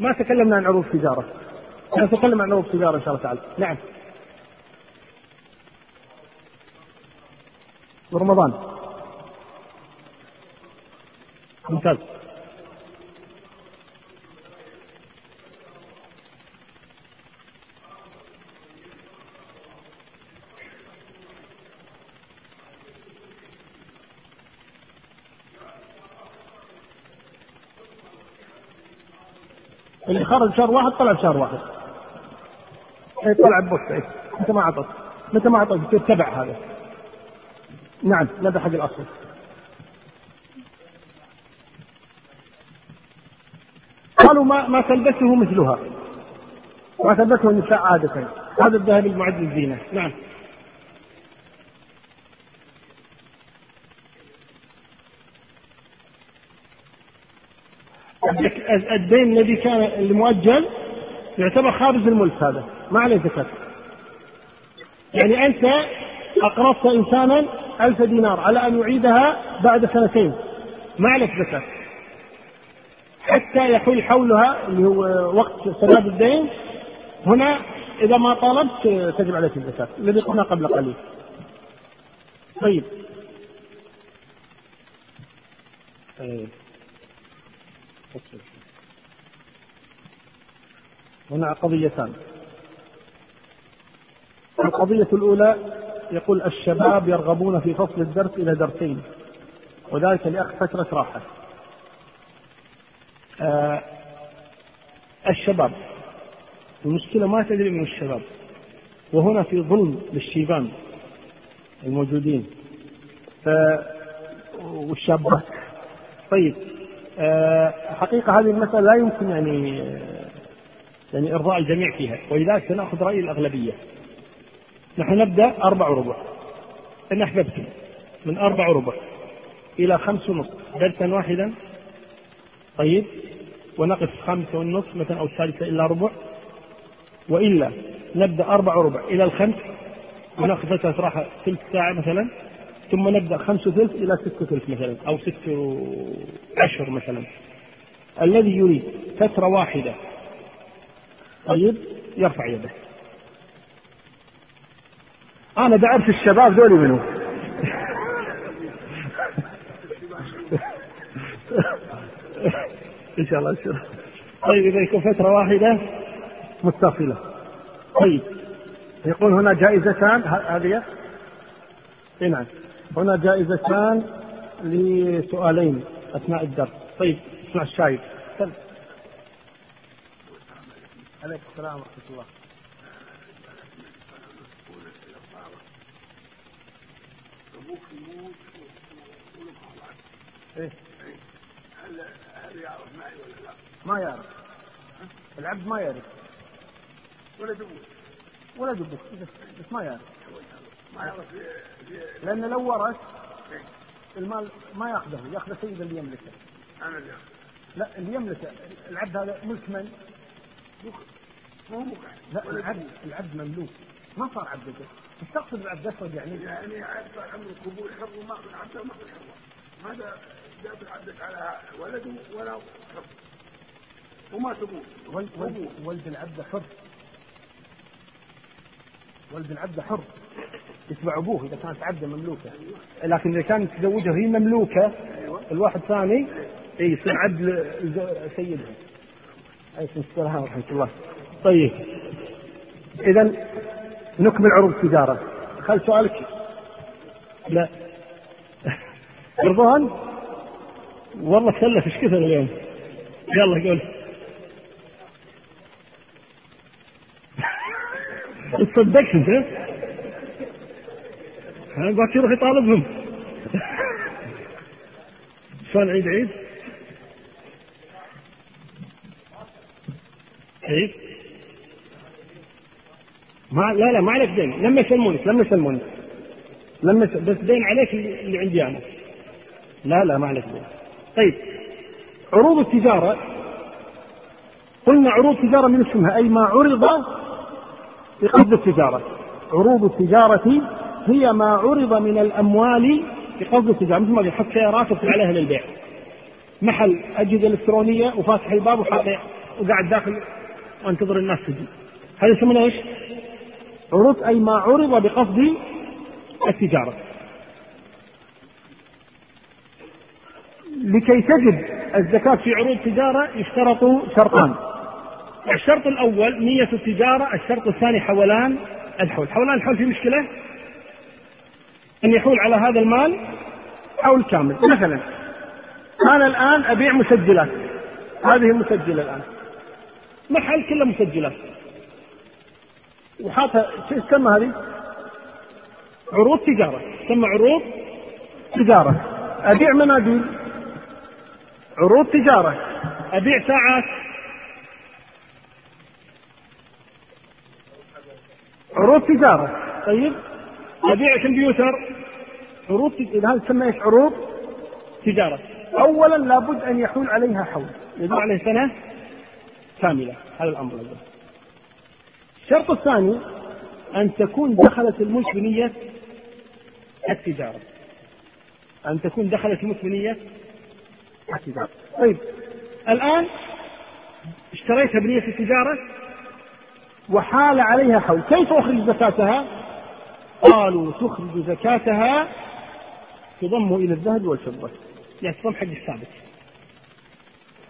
ما تكلمنا عن عروض تجارة. نتكلم عن عروض تجارة إن شاء الله تعالى. نعم. ورمضان. ممتاز اللي خرج شهر واحد طلع بشهر واحد. اي طلع ببص اي متى ما أعطت متى ما أعطت يصير تبع هذا؟ نعم هذا حق الأصل. قالوا ما ما تلبسه مثلها. ما تلبسه النساء عادة. هذا الذهب المعد للزينة. نعم. الدين الذي كان المؤجل يعتبر خارج الملك هذا. ما عليه زكاة يعني أنت أقرضت إنسانا ألف دينار على أن يعيدها بعد سنتين. ما عليك زكاة حتى يحول حولها اللي هو وقت سداد الدين. هنا إذا ما طالبت تجب عليك الزكاة الذي قلنا قبل قليل. طيب. طيب. هنا قضيتان. القضية الأولى يقول الشباب يرغبون في فصل الدرس إلى درسين وذلك لأخذ فترة راحة. آه الشباب المشكلة ما تدري من الشباب وهنا في ظلم للشيبان الموجودين. ف والشابات. طيب آه حقيقة هذه المسألة لا يمكن يعني يعني إرضاء الجميع فيها ولذلك سنأخذ رأي الأغلبية. نحن نبدأ أربع وربع إن أحببتم من أربع وربع إلى خمس ونصف. درسا واحدا. طيب. ونقف خمسة والنصف مثلا أو الثالثة إلا ربع. وإلا نبدأ أربع وربع إلى الخمس. ونأخذ فترة راحة ثلث ساعة مثلا. ثم نبدأ خمس وثلث إلى ست وثلث مثلا أو ست أشهر مثلا. الذي يريد فترة واحدة طيب يرفع يده. أنا بعرف الشباب ذولي منو؟ [laughs] إن شاء الله إن شاء الله. طيب إذا يكون فترة واحدة. متصلة طيب. يقول هنا جائزتان هذه؟ اي نعم. هنا جائزتان لسؤالين أثناء الدرس. طيب اسمع الشايب عليكم السلام ورحمة الله. إيه؟ هل هل يعرف معي ولا لا؟ ما يعرف. العبد ما يعرف. ولا أبوك ولا أبوك بس ما يعرف. لأن لو ورث المال ما يأخذه ياخذه سيد اللي يملكه. أنا اللي لا اللي يملكه. العبد هذا ملك من؟ مو لا العبد العبد مملوك. ما صار عبد إيش تقصد بعبد اسود يعني؟ يعني عبد عمر قبول حر وما في العبد وما الحر هذا جاب العبد على ولده ولا حر وما تقول ولد, ولد العبد حر. ولد العبد حر. يتبع أبوه إذا كانت عبده مملوكة. لكن إذا كانت تزوجها هي مملوكة الواحد ثاني إي يصير [coughs] عبد سيدها. عليكم السلام ورحمة الله. طيب. اذا نكمل عروض التجارة. خل سؤالك. لا. [laughs] رضوان والله تسلف إيش كثر اليوم؟ يلا قول. [laughs] تصدقت أنت؟ باكر يروح يطالبهم. شلون عيد عيد؟ عيد؟ ما لا لا ما عليك دين. لما يسلمونك لما يسلمونك. لما بس دين عليك اللي عندي أنا. لا لا ما عليك دين. طيب. عروض التجارة. قلنا عروض تجارة من اسمها أي ما عرض بقصد التجارة. عروض التجارة هي ما عرض من الأموال بقصد التجارة مثل ما قلت حط سيارات وفي عليها للبيع. محل أجهزة إلكترونية وفاتح الباب وقاعد داخل وانتظر الناس تجي. هذا يسمونه إيش؟ عروض أي ما عرض بقصد التجارة. لكي تجب الزكاة في عروض تجارة يشترط شرطان. الشرط الأول نية التجارة الشرط الثاني حولان الحول. حولان الحول في مشكلة؟ أن يحول على هذا المال حول كامل مثلا أنا الآن أبيع مسجلات. هذه مسجلة الآن. محل كله مسجلات. وحاطها شو تسمى هذه؟ عروض تجارة. تسمى عروض تجارة. أبيع مناديل. عروض تجارة. أبيع ساعات. عروض تجارة. طيب؟ أبيع كمبيوتر. عروض هذا تسمى إيش؟ عروض تجارة. أولا لابد أن يحول عليها حول. يدل عليه سنة كاملة. هذا الأمر الأول. الشرط الثاني أن تكون دخلت الملك بنية التجارة. أن تكون دخلت الملك بنية التجارة. طيب. الآن اشتريتها بنية التجارة وحال عليها حول. كيف أخرج زكاتها؟ قالوا تخرج زكاتها تضم إلى الذهب والفضة. يعني تضم حق الثابت.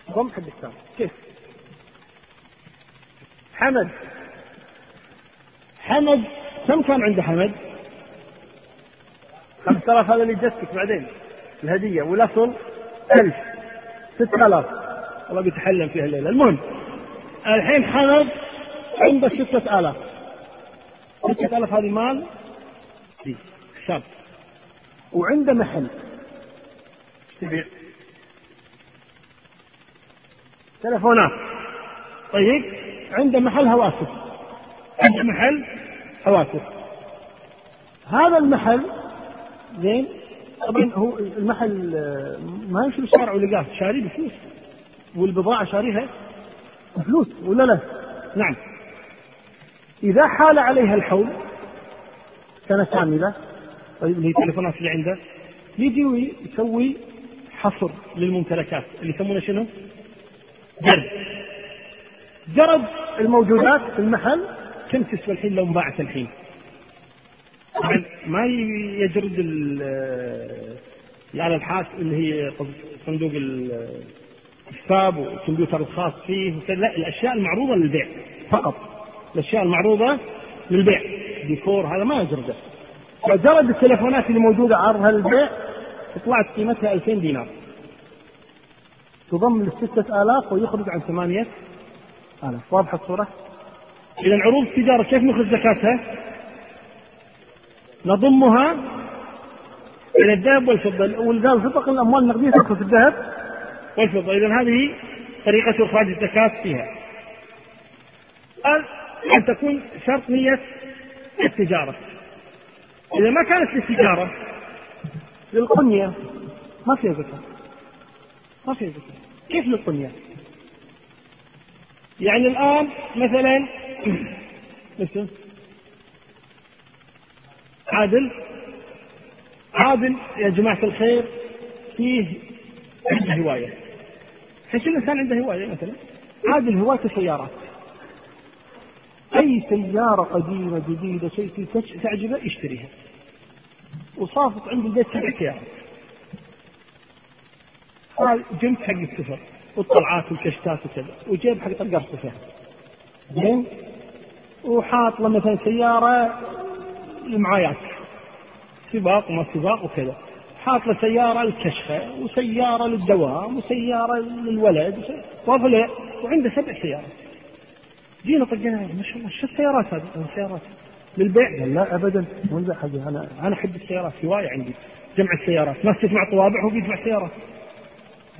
تضم حق الثابت. كيف؟ حمد. حمد كم كان عند حمد؟ 5000 هذا اللي جتك بعدين الهدية. والأصل 1000 6000 والله بيتحلم فيها الليلة. المهم الحين حمد عنده 6000 6000 هذه مال دي حساب وعنده محل. تبيع؟ تلفونات. طيب. عنده محل هواتف عنده محل هواتف هذا المحل زين طبعا هو المحل ما يمشي بالشارع ولقاه شاريه بفلوس. والبضاعة شاريها بفلوس ولا لا؟ نعم. إذا حال عليها الحول سنة كاملة. طيب اللي هي التليفونات اللي عنده؟ يجي ويسوي حصر للممتلكات. اللي يسمونه شنو؟ جرد جرد الموجودات في المحل كم تسوى الحين لو انباعت الحين؟ طبعا ما يجرد الآلة الحاسب اللي هي صندوق الحساب والكمبيوتر الخاص فيه لا الأشياء المعروضة للبيع فقط. الأشياء المعروضة للبيع. ديكور هذا ما يجرده فجرد التليفونات اللي موجودة عرضها للبيع طلعت قيمتها 2000 دينار. تضم ل 6000 ويخرج عن 8000 واضحة الصورة؟ إذا عروض التجارة كيف نخرج زكاتها؟ نضمها إلى الذهب والفضة. والقال فطق الأموال النقدية تدخل في الذهب والفضة. إذا هذه طريقة إخراج الزكاة فيها. أن تكون شرط نية التجارة. إذا ما كانت للتجارة للقنية. ما فيها زكاة. ما فيها زكاة. كيف للقنية؟ يعني الآن مثلا [clears throat] مثل عادل عادل يا جماعة الخير فيه عنده هواية. كل إنسان عنده هواية مثلا؟ عادل هوايته سيارات أي سيارة قديمة جديدة شيء تعجبه يشتريها وصافت عند البيت سبع سيارات. قال جنب حق السفر والطلعات والكشتات وكذا. وجيب حق السفر. زين؟ وحاط له مثلا سيارة المعايات سباق وما سباق وكذا. حاط له سيارة للكشفة وسيارة للدوام وسيارة للولد وافله. وعنده سبع سيارات. جينا طقينا ما شاء الله. شو السيارات هذه؟ السيارات للبيع؟ قال لا ابدا. مو هذه أنا أنا أحب السيارات. هواية عندي. جمع السيارات. ناس تجمع طوابع هو بيجمع سيارات.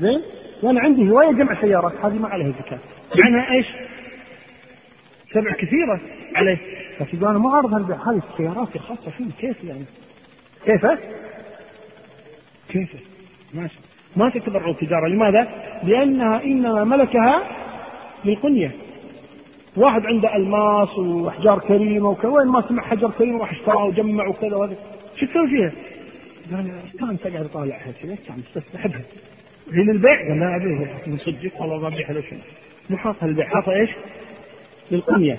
زين؟ وأنا عندي هواية جمع سيارات. هذه ما عليها زكاة. معناها إيش؟ سبع كثيرة عليه. بس يقول أنا ما اعرض هالبيع. هذه السيارات الخاصه فيه كيف يعني؟ كيف؟ كيف؟ ماشي. ما تعتبر عروض تجاره لماذا؟ لأنها إنما ملكها للقنية. واحد عنده ألماس وأحجار كريمة وكذا وين ما سمع حجر كريم راح اشتراه وجمع وكذا وهذا. شو تسوي فيها؟ قال كان تقعد اطالعها كذا؟ كان مستحبها هي للبيع؟ قال لا ابيها من صدقك والله ما أبيعها شيء مو حاطها للبيع حاطها إيش؟ للقنيه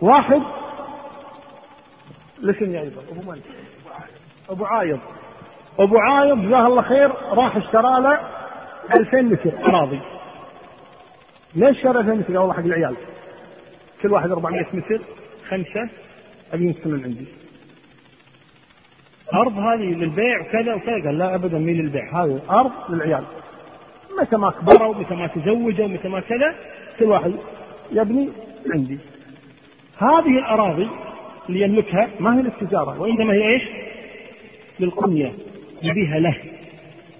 واحد. لسن يا أبو من؟ أبو عايض. أبو عايض جزاه الله خير راح اشترى له 2000 متر أراضي. ليش شرى 2000 متر؟ والله حق العيال. كل واحد 400 متر خمسة أبي من عندي. أرض هذه للبيع وكذا وكذا. قال لا أبدا مين للبيع. هذه أرض للعيال. متى ما كبروا متى ما تزوجوا متى ما كذا كل واحد يبني عندي. هذه الأراضي اللي يملكها ما هي للتجارة وإنما هي إيش؟ للقنية يبيها له.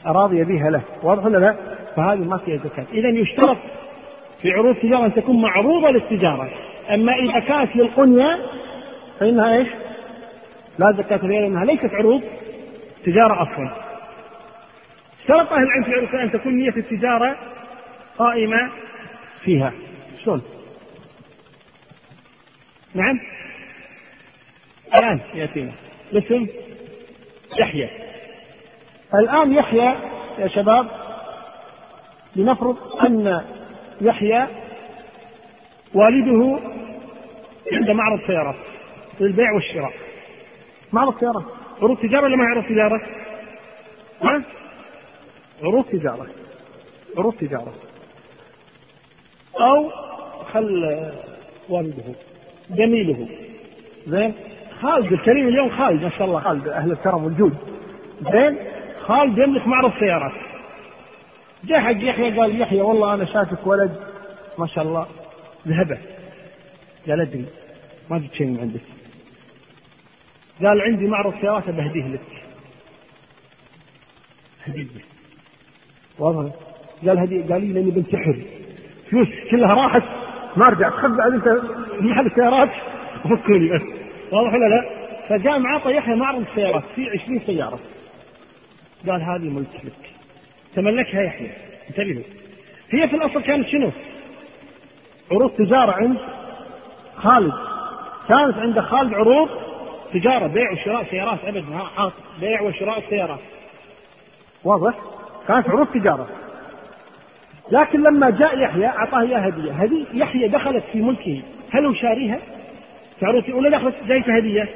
أراضي يبيها له. واضح ولا لا؟ فهذه ما فيها زكاة. إذا يشترط في عروض التجارة أن تكون معروضة للتجارة. أما إذا كانت للقنية فإنها إيش؟ لا زكاة فيها لأنها ليست عروض تجارة أصلا. اشترط أهل العلم في عروض أن تكون نية التجارة قائمة فيها. شلون؟ نعم؟ الآن يأتينا. الاسم يحيى. الآن يحيى يا شباب لنفرض أن يحيى والده عنده معرض سيارات للبيع والشراء. معرض سيارات عروض تجارة ولا ما عروض تجارة؟ ها؟ عروض تجارة. عروض تجارة. أو خل والده جميله زين؟ خالد الكريم اليوم خالد ما شاء الله. خالد أهل الكرم والجود. زين؟ خالد يملك معرض سيارات جاء حق يحيى قال يحيى والله أنا شايفك ولد. ما شاء الله. ذهبه. قال أدري ما جبت شيء من عندك. قال عندي معرض سيارات بهديه لك. هديه واضح؟ قال هديه قال لي لأني بنتحر. فلوس كلها راحت. ما أرجع تخبى أنت محل السيارات. وفكوني بس واضح ولا لا؟ فجاء معطى يحيى معرض سيارات فيه 20 سيارة. قال هذه ملك لك. تملكها يحيى. انتبهوا هي في الأصل كانت شنو؟ عروض تجارة عند خالد كانت عند خالد عروض تجارة بيع وشراء سيارات أبد ما بيع وشراء سيارات واضح؟ كانت عروض تجارة لكن لما جاء يحيى أعطاه اياه هدية، هدية يحيى دخلت في ملكه، هل هو شاريها؟ تعرف ولا دخلت جايته هدية؟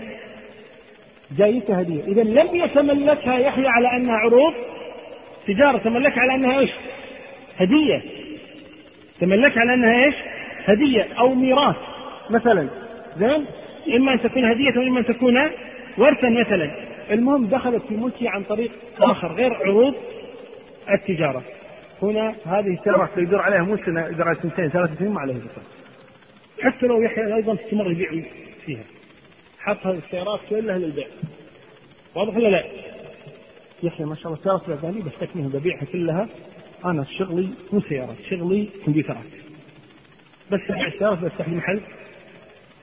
جايته هدية، اذا لم يتملكها يحيى على أنها عروض تجارة، تملكها على أنها إيش؟ هدية. تملكها على أنها إيش؟ هدية أو ميراث مثلا زين؟ إما أن تكون هدية وإما أن تكون ورثا مثلا. المهم دخلت في ملكه عن طريق آخر غير عروض التجارة. هنا هذه اللي يدور عليها مو سنه يدور سنتين ثلاث سنين ما عليها زكاه. حتى لو يحيى أيضا استمر يبيع فيها. حط السيارات كلها للبيع. واضح ولا لا؟ يحيى ما شاء الله سيارات الأغاني بستكملها ببيعها كلها أنا شغلي مو سيارات شغلي كمبيوترات بس السيارات بفتح لي محل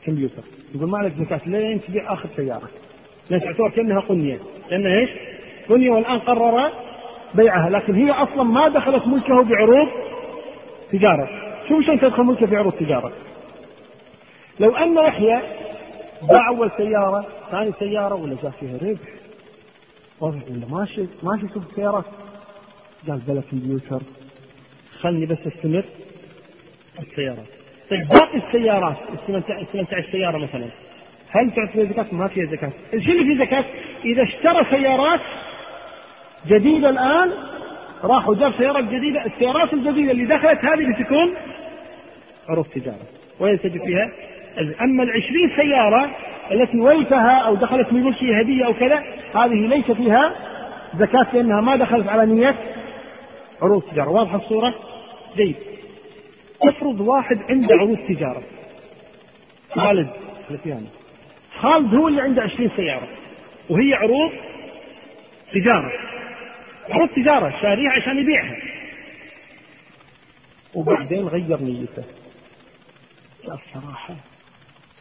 كمبيوتر يقول ما عليك زكاة لين تبيع آخر سيارة. لأن تعتبر كأنها قنية. لأنها إيش؟ قنية والآن قرر بيعها لكن هي أصلا ما دخلت ملكه بعروض تجارة. شوف شلون تدخل ملكه في عروض تجارة؟ لو أن يحيى باع أول سيارة ثاني سيارة ولا جاء فيها ربح؟ واضح ولا ماشي ماشي سوق السيارات قال بلا كمبيوتر. خلني بس أستمر. السيارات طيب باقي السيارات استمتع السيارة مثلا هل تعطي زكاة؟ ما فيها زكاة. الشيء اللي فيه زكاة إذا اشترى سيارات جديدة الآن راح وجاب سيارات جديدة السيارات الجديدة اللي دخلت هذه بتكون عروض تجارة وينتج فيها أما العشرين سيارة التي ورثها أو دخلت من ملكه هدية أو كذا هذه ليس فيها زكاة لأنها ما دخلت على نية عروض تجارة واضحة الصورة؟ جيد افرض واحد عنده عروض تجارة. خالد خالد هو اللي عنده عشرين سيارة وهي عروض تجارة. عروض تجارة شاريها عشان يبيعها. وبعدين غير نيته. قال الصراحة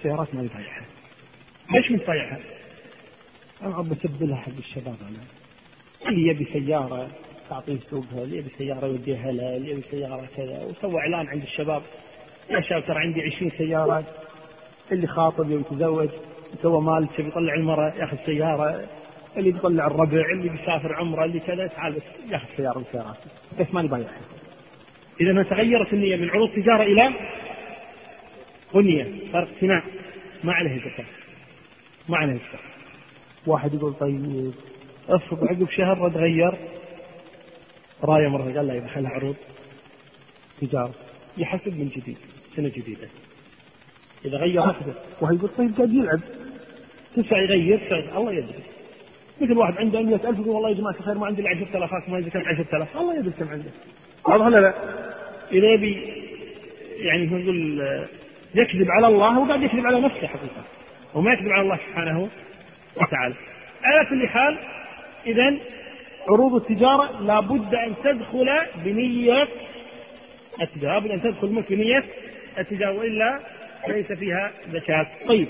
سيارات ما يبيعها ليش من طيعها؟ أنا بسبلها حق الشباب أنا. اللي يبي سيارة. تعطيه سوقها اللي يبي سيارة يوديها له اللي يبي سيارة كذا. وسوى إعلان عند الشباب. يا شباب ترى عندي 20 سيارة. اللي خاطب يبي يتزوج سوى مال تبي يطلع المرأة ياخذ سيارة. اللي بيطلع الربع اللي بيسافر عمرة اللي كذا تعال بس ياخذ سيارة من سيارات بس ماني بايعها إذا تغيرت النية من عروض تجارة إلى بنيه صار اقتناع ما عليه زكاة. ما عليه زكاة. واحد يقول طيب أفرض عقب شهر رد غير راية مرة قال لا يدخلها عروض تجاره يحسب من جديد سنة جديدة. إذا غير واحدة وهي يقول طيب قاعد يلعب. تسع يغير تسع الله يدري. مثل واحد عنده 100000 يقول والله يا جماعة الخير ما عندي الا 10000 ما زكاة 10000 الله يدري كم عنده. واضح ولا لا؟ إذا يبي يعني نقول يكذب على الله هو قاعد يكذب على نفسه حقيقة. وما يكذب على الله سبحانه وتعالى. على كل حال اذا عروض التجارة لابد أن تدخل بنية التجارة لابد أن تدخل ملك بنية التجارة وإلا ليس فيها زكاة. طيب.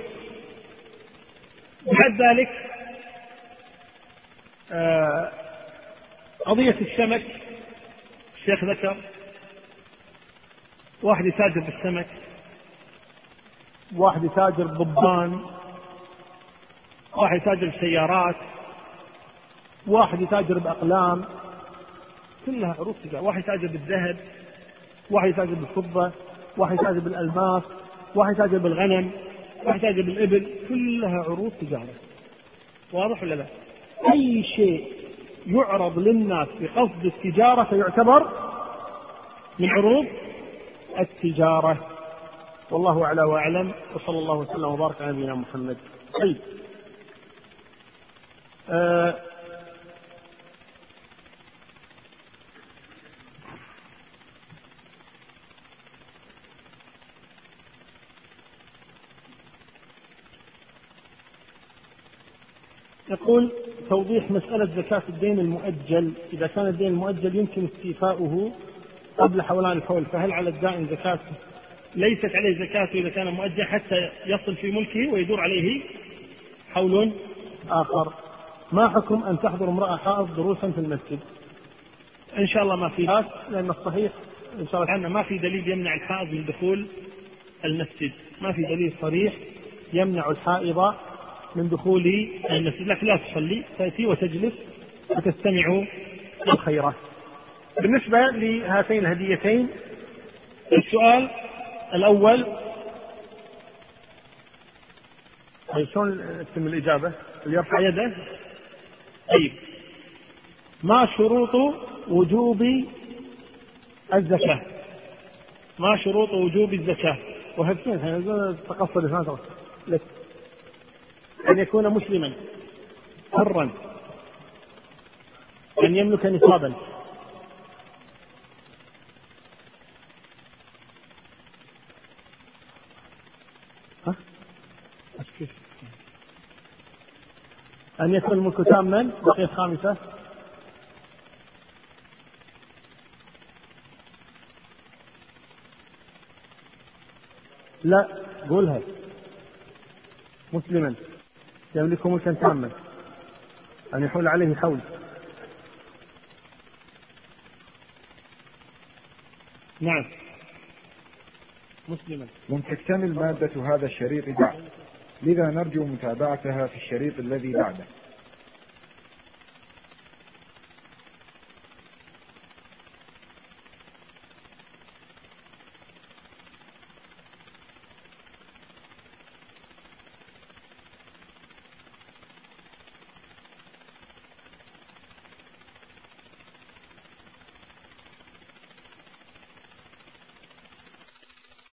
بعد ذلك آه قضية السمك. الشيخ ذكر واحد يتاجر بالسمك واحد يتاجر بالضبان واحد يتاجر بالسيارات. واحد يتاجر بأقلام كلها عروض تجارة. واحد يتاجر بالذهب واحد يتاجر بالفضة واحد يتاجر بالألماس واحد يتاجر بالغنم واحد يتاجر بالإبل كلها عروض تجارة. واضح ولا لا؟ أي شيء يعرض للناس بقصد التجارة فيعتبر من عروض التجارة. والله أعلى وأعلم. وصلى الله وسلم وبارك على نبينا محمد. طيب. آه يقول توضيح مسألة زكاة الدين المؤجل. إذا كان الدين المؤجل يمكن استيفاؤه قبل حولان الحول فهل على الدائن زكاة؟ ليست عليه زكاة إذا كان مؤجل حتى يصل في ملكه ويدور عليه حول آخر. ما حكم أن تحضر امرأة حائض دروسا في المسجد؟ إن شاء الله ما في. لأن الصحيح إن شاء الله ما في دليل يمنع الحائض من دخول المسجد. ما في دليل صريح يمنع الحائض من دخول المسجد. لكن لا تصلي تأتي وتجلس وتستمع الخيرات بالنسبة لهاتين الهديتين السؤال الأول شلون تتم الإجابة؟ اللي يرفع يده؟ طيب. ما شروط وجوب الزكاة؟ ما شروط وجوب الزكاة؟ وهبتين تقصد لك أن يكون مسلما حرا أن يملك نصابا. أن يكون الملك تاما بقي الخامسة لا قولها. مسلما. يملك ملكا تاما أن يحول عليه حول. نعم. مسلما. لم تكتمل مادة هذا الشريط بعد. لذا نرجو متابعتها في الشريط الذي بعده.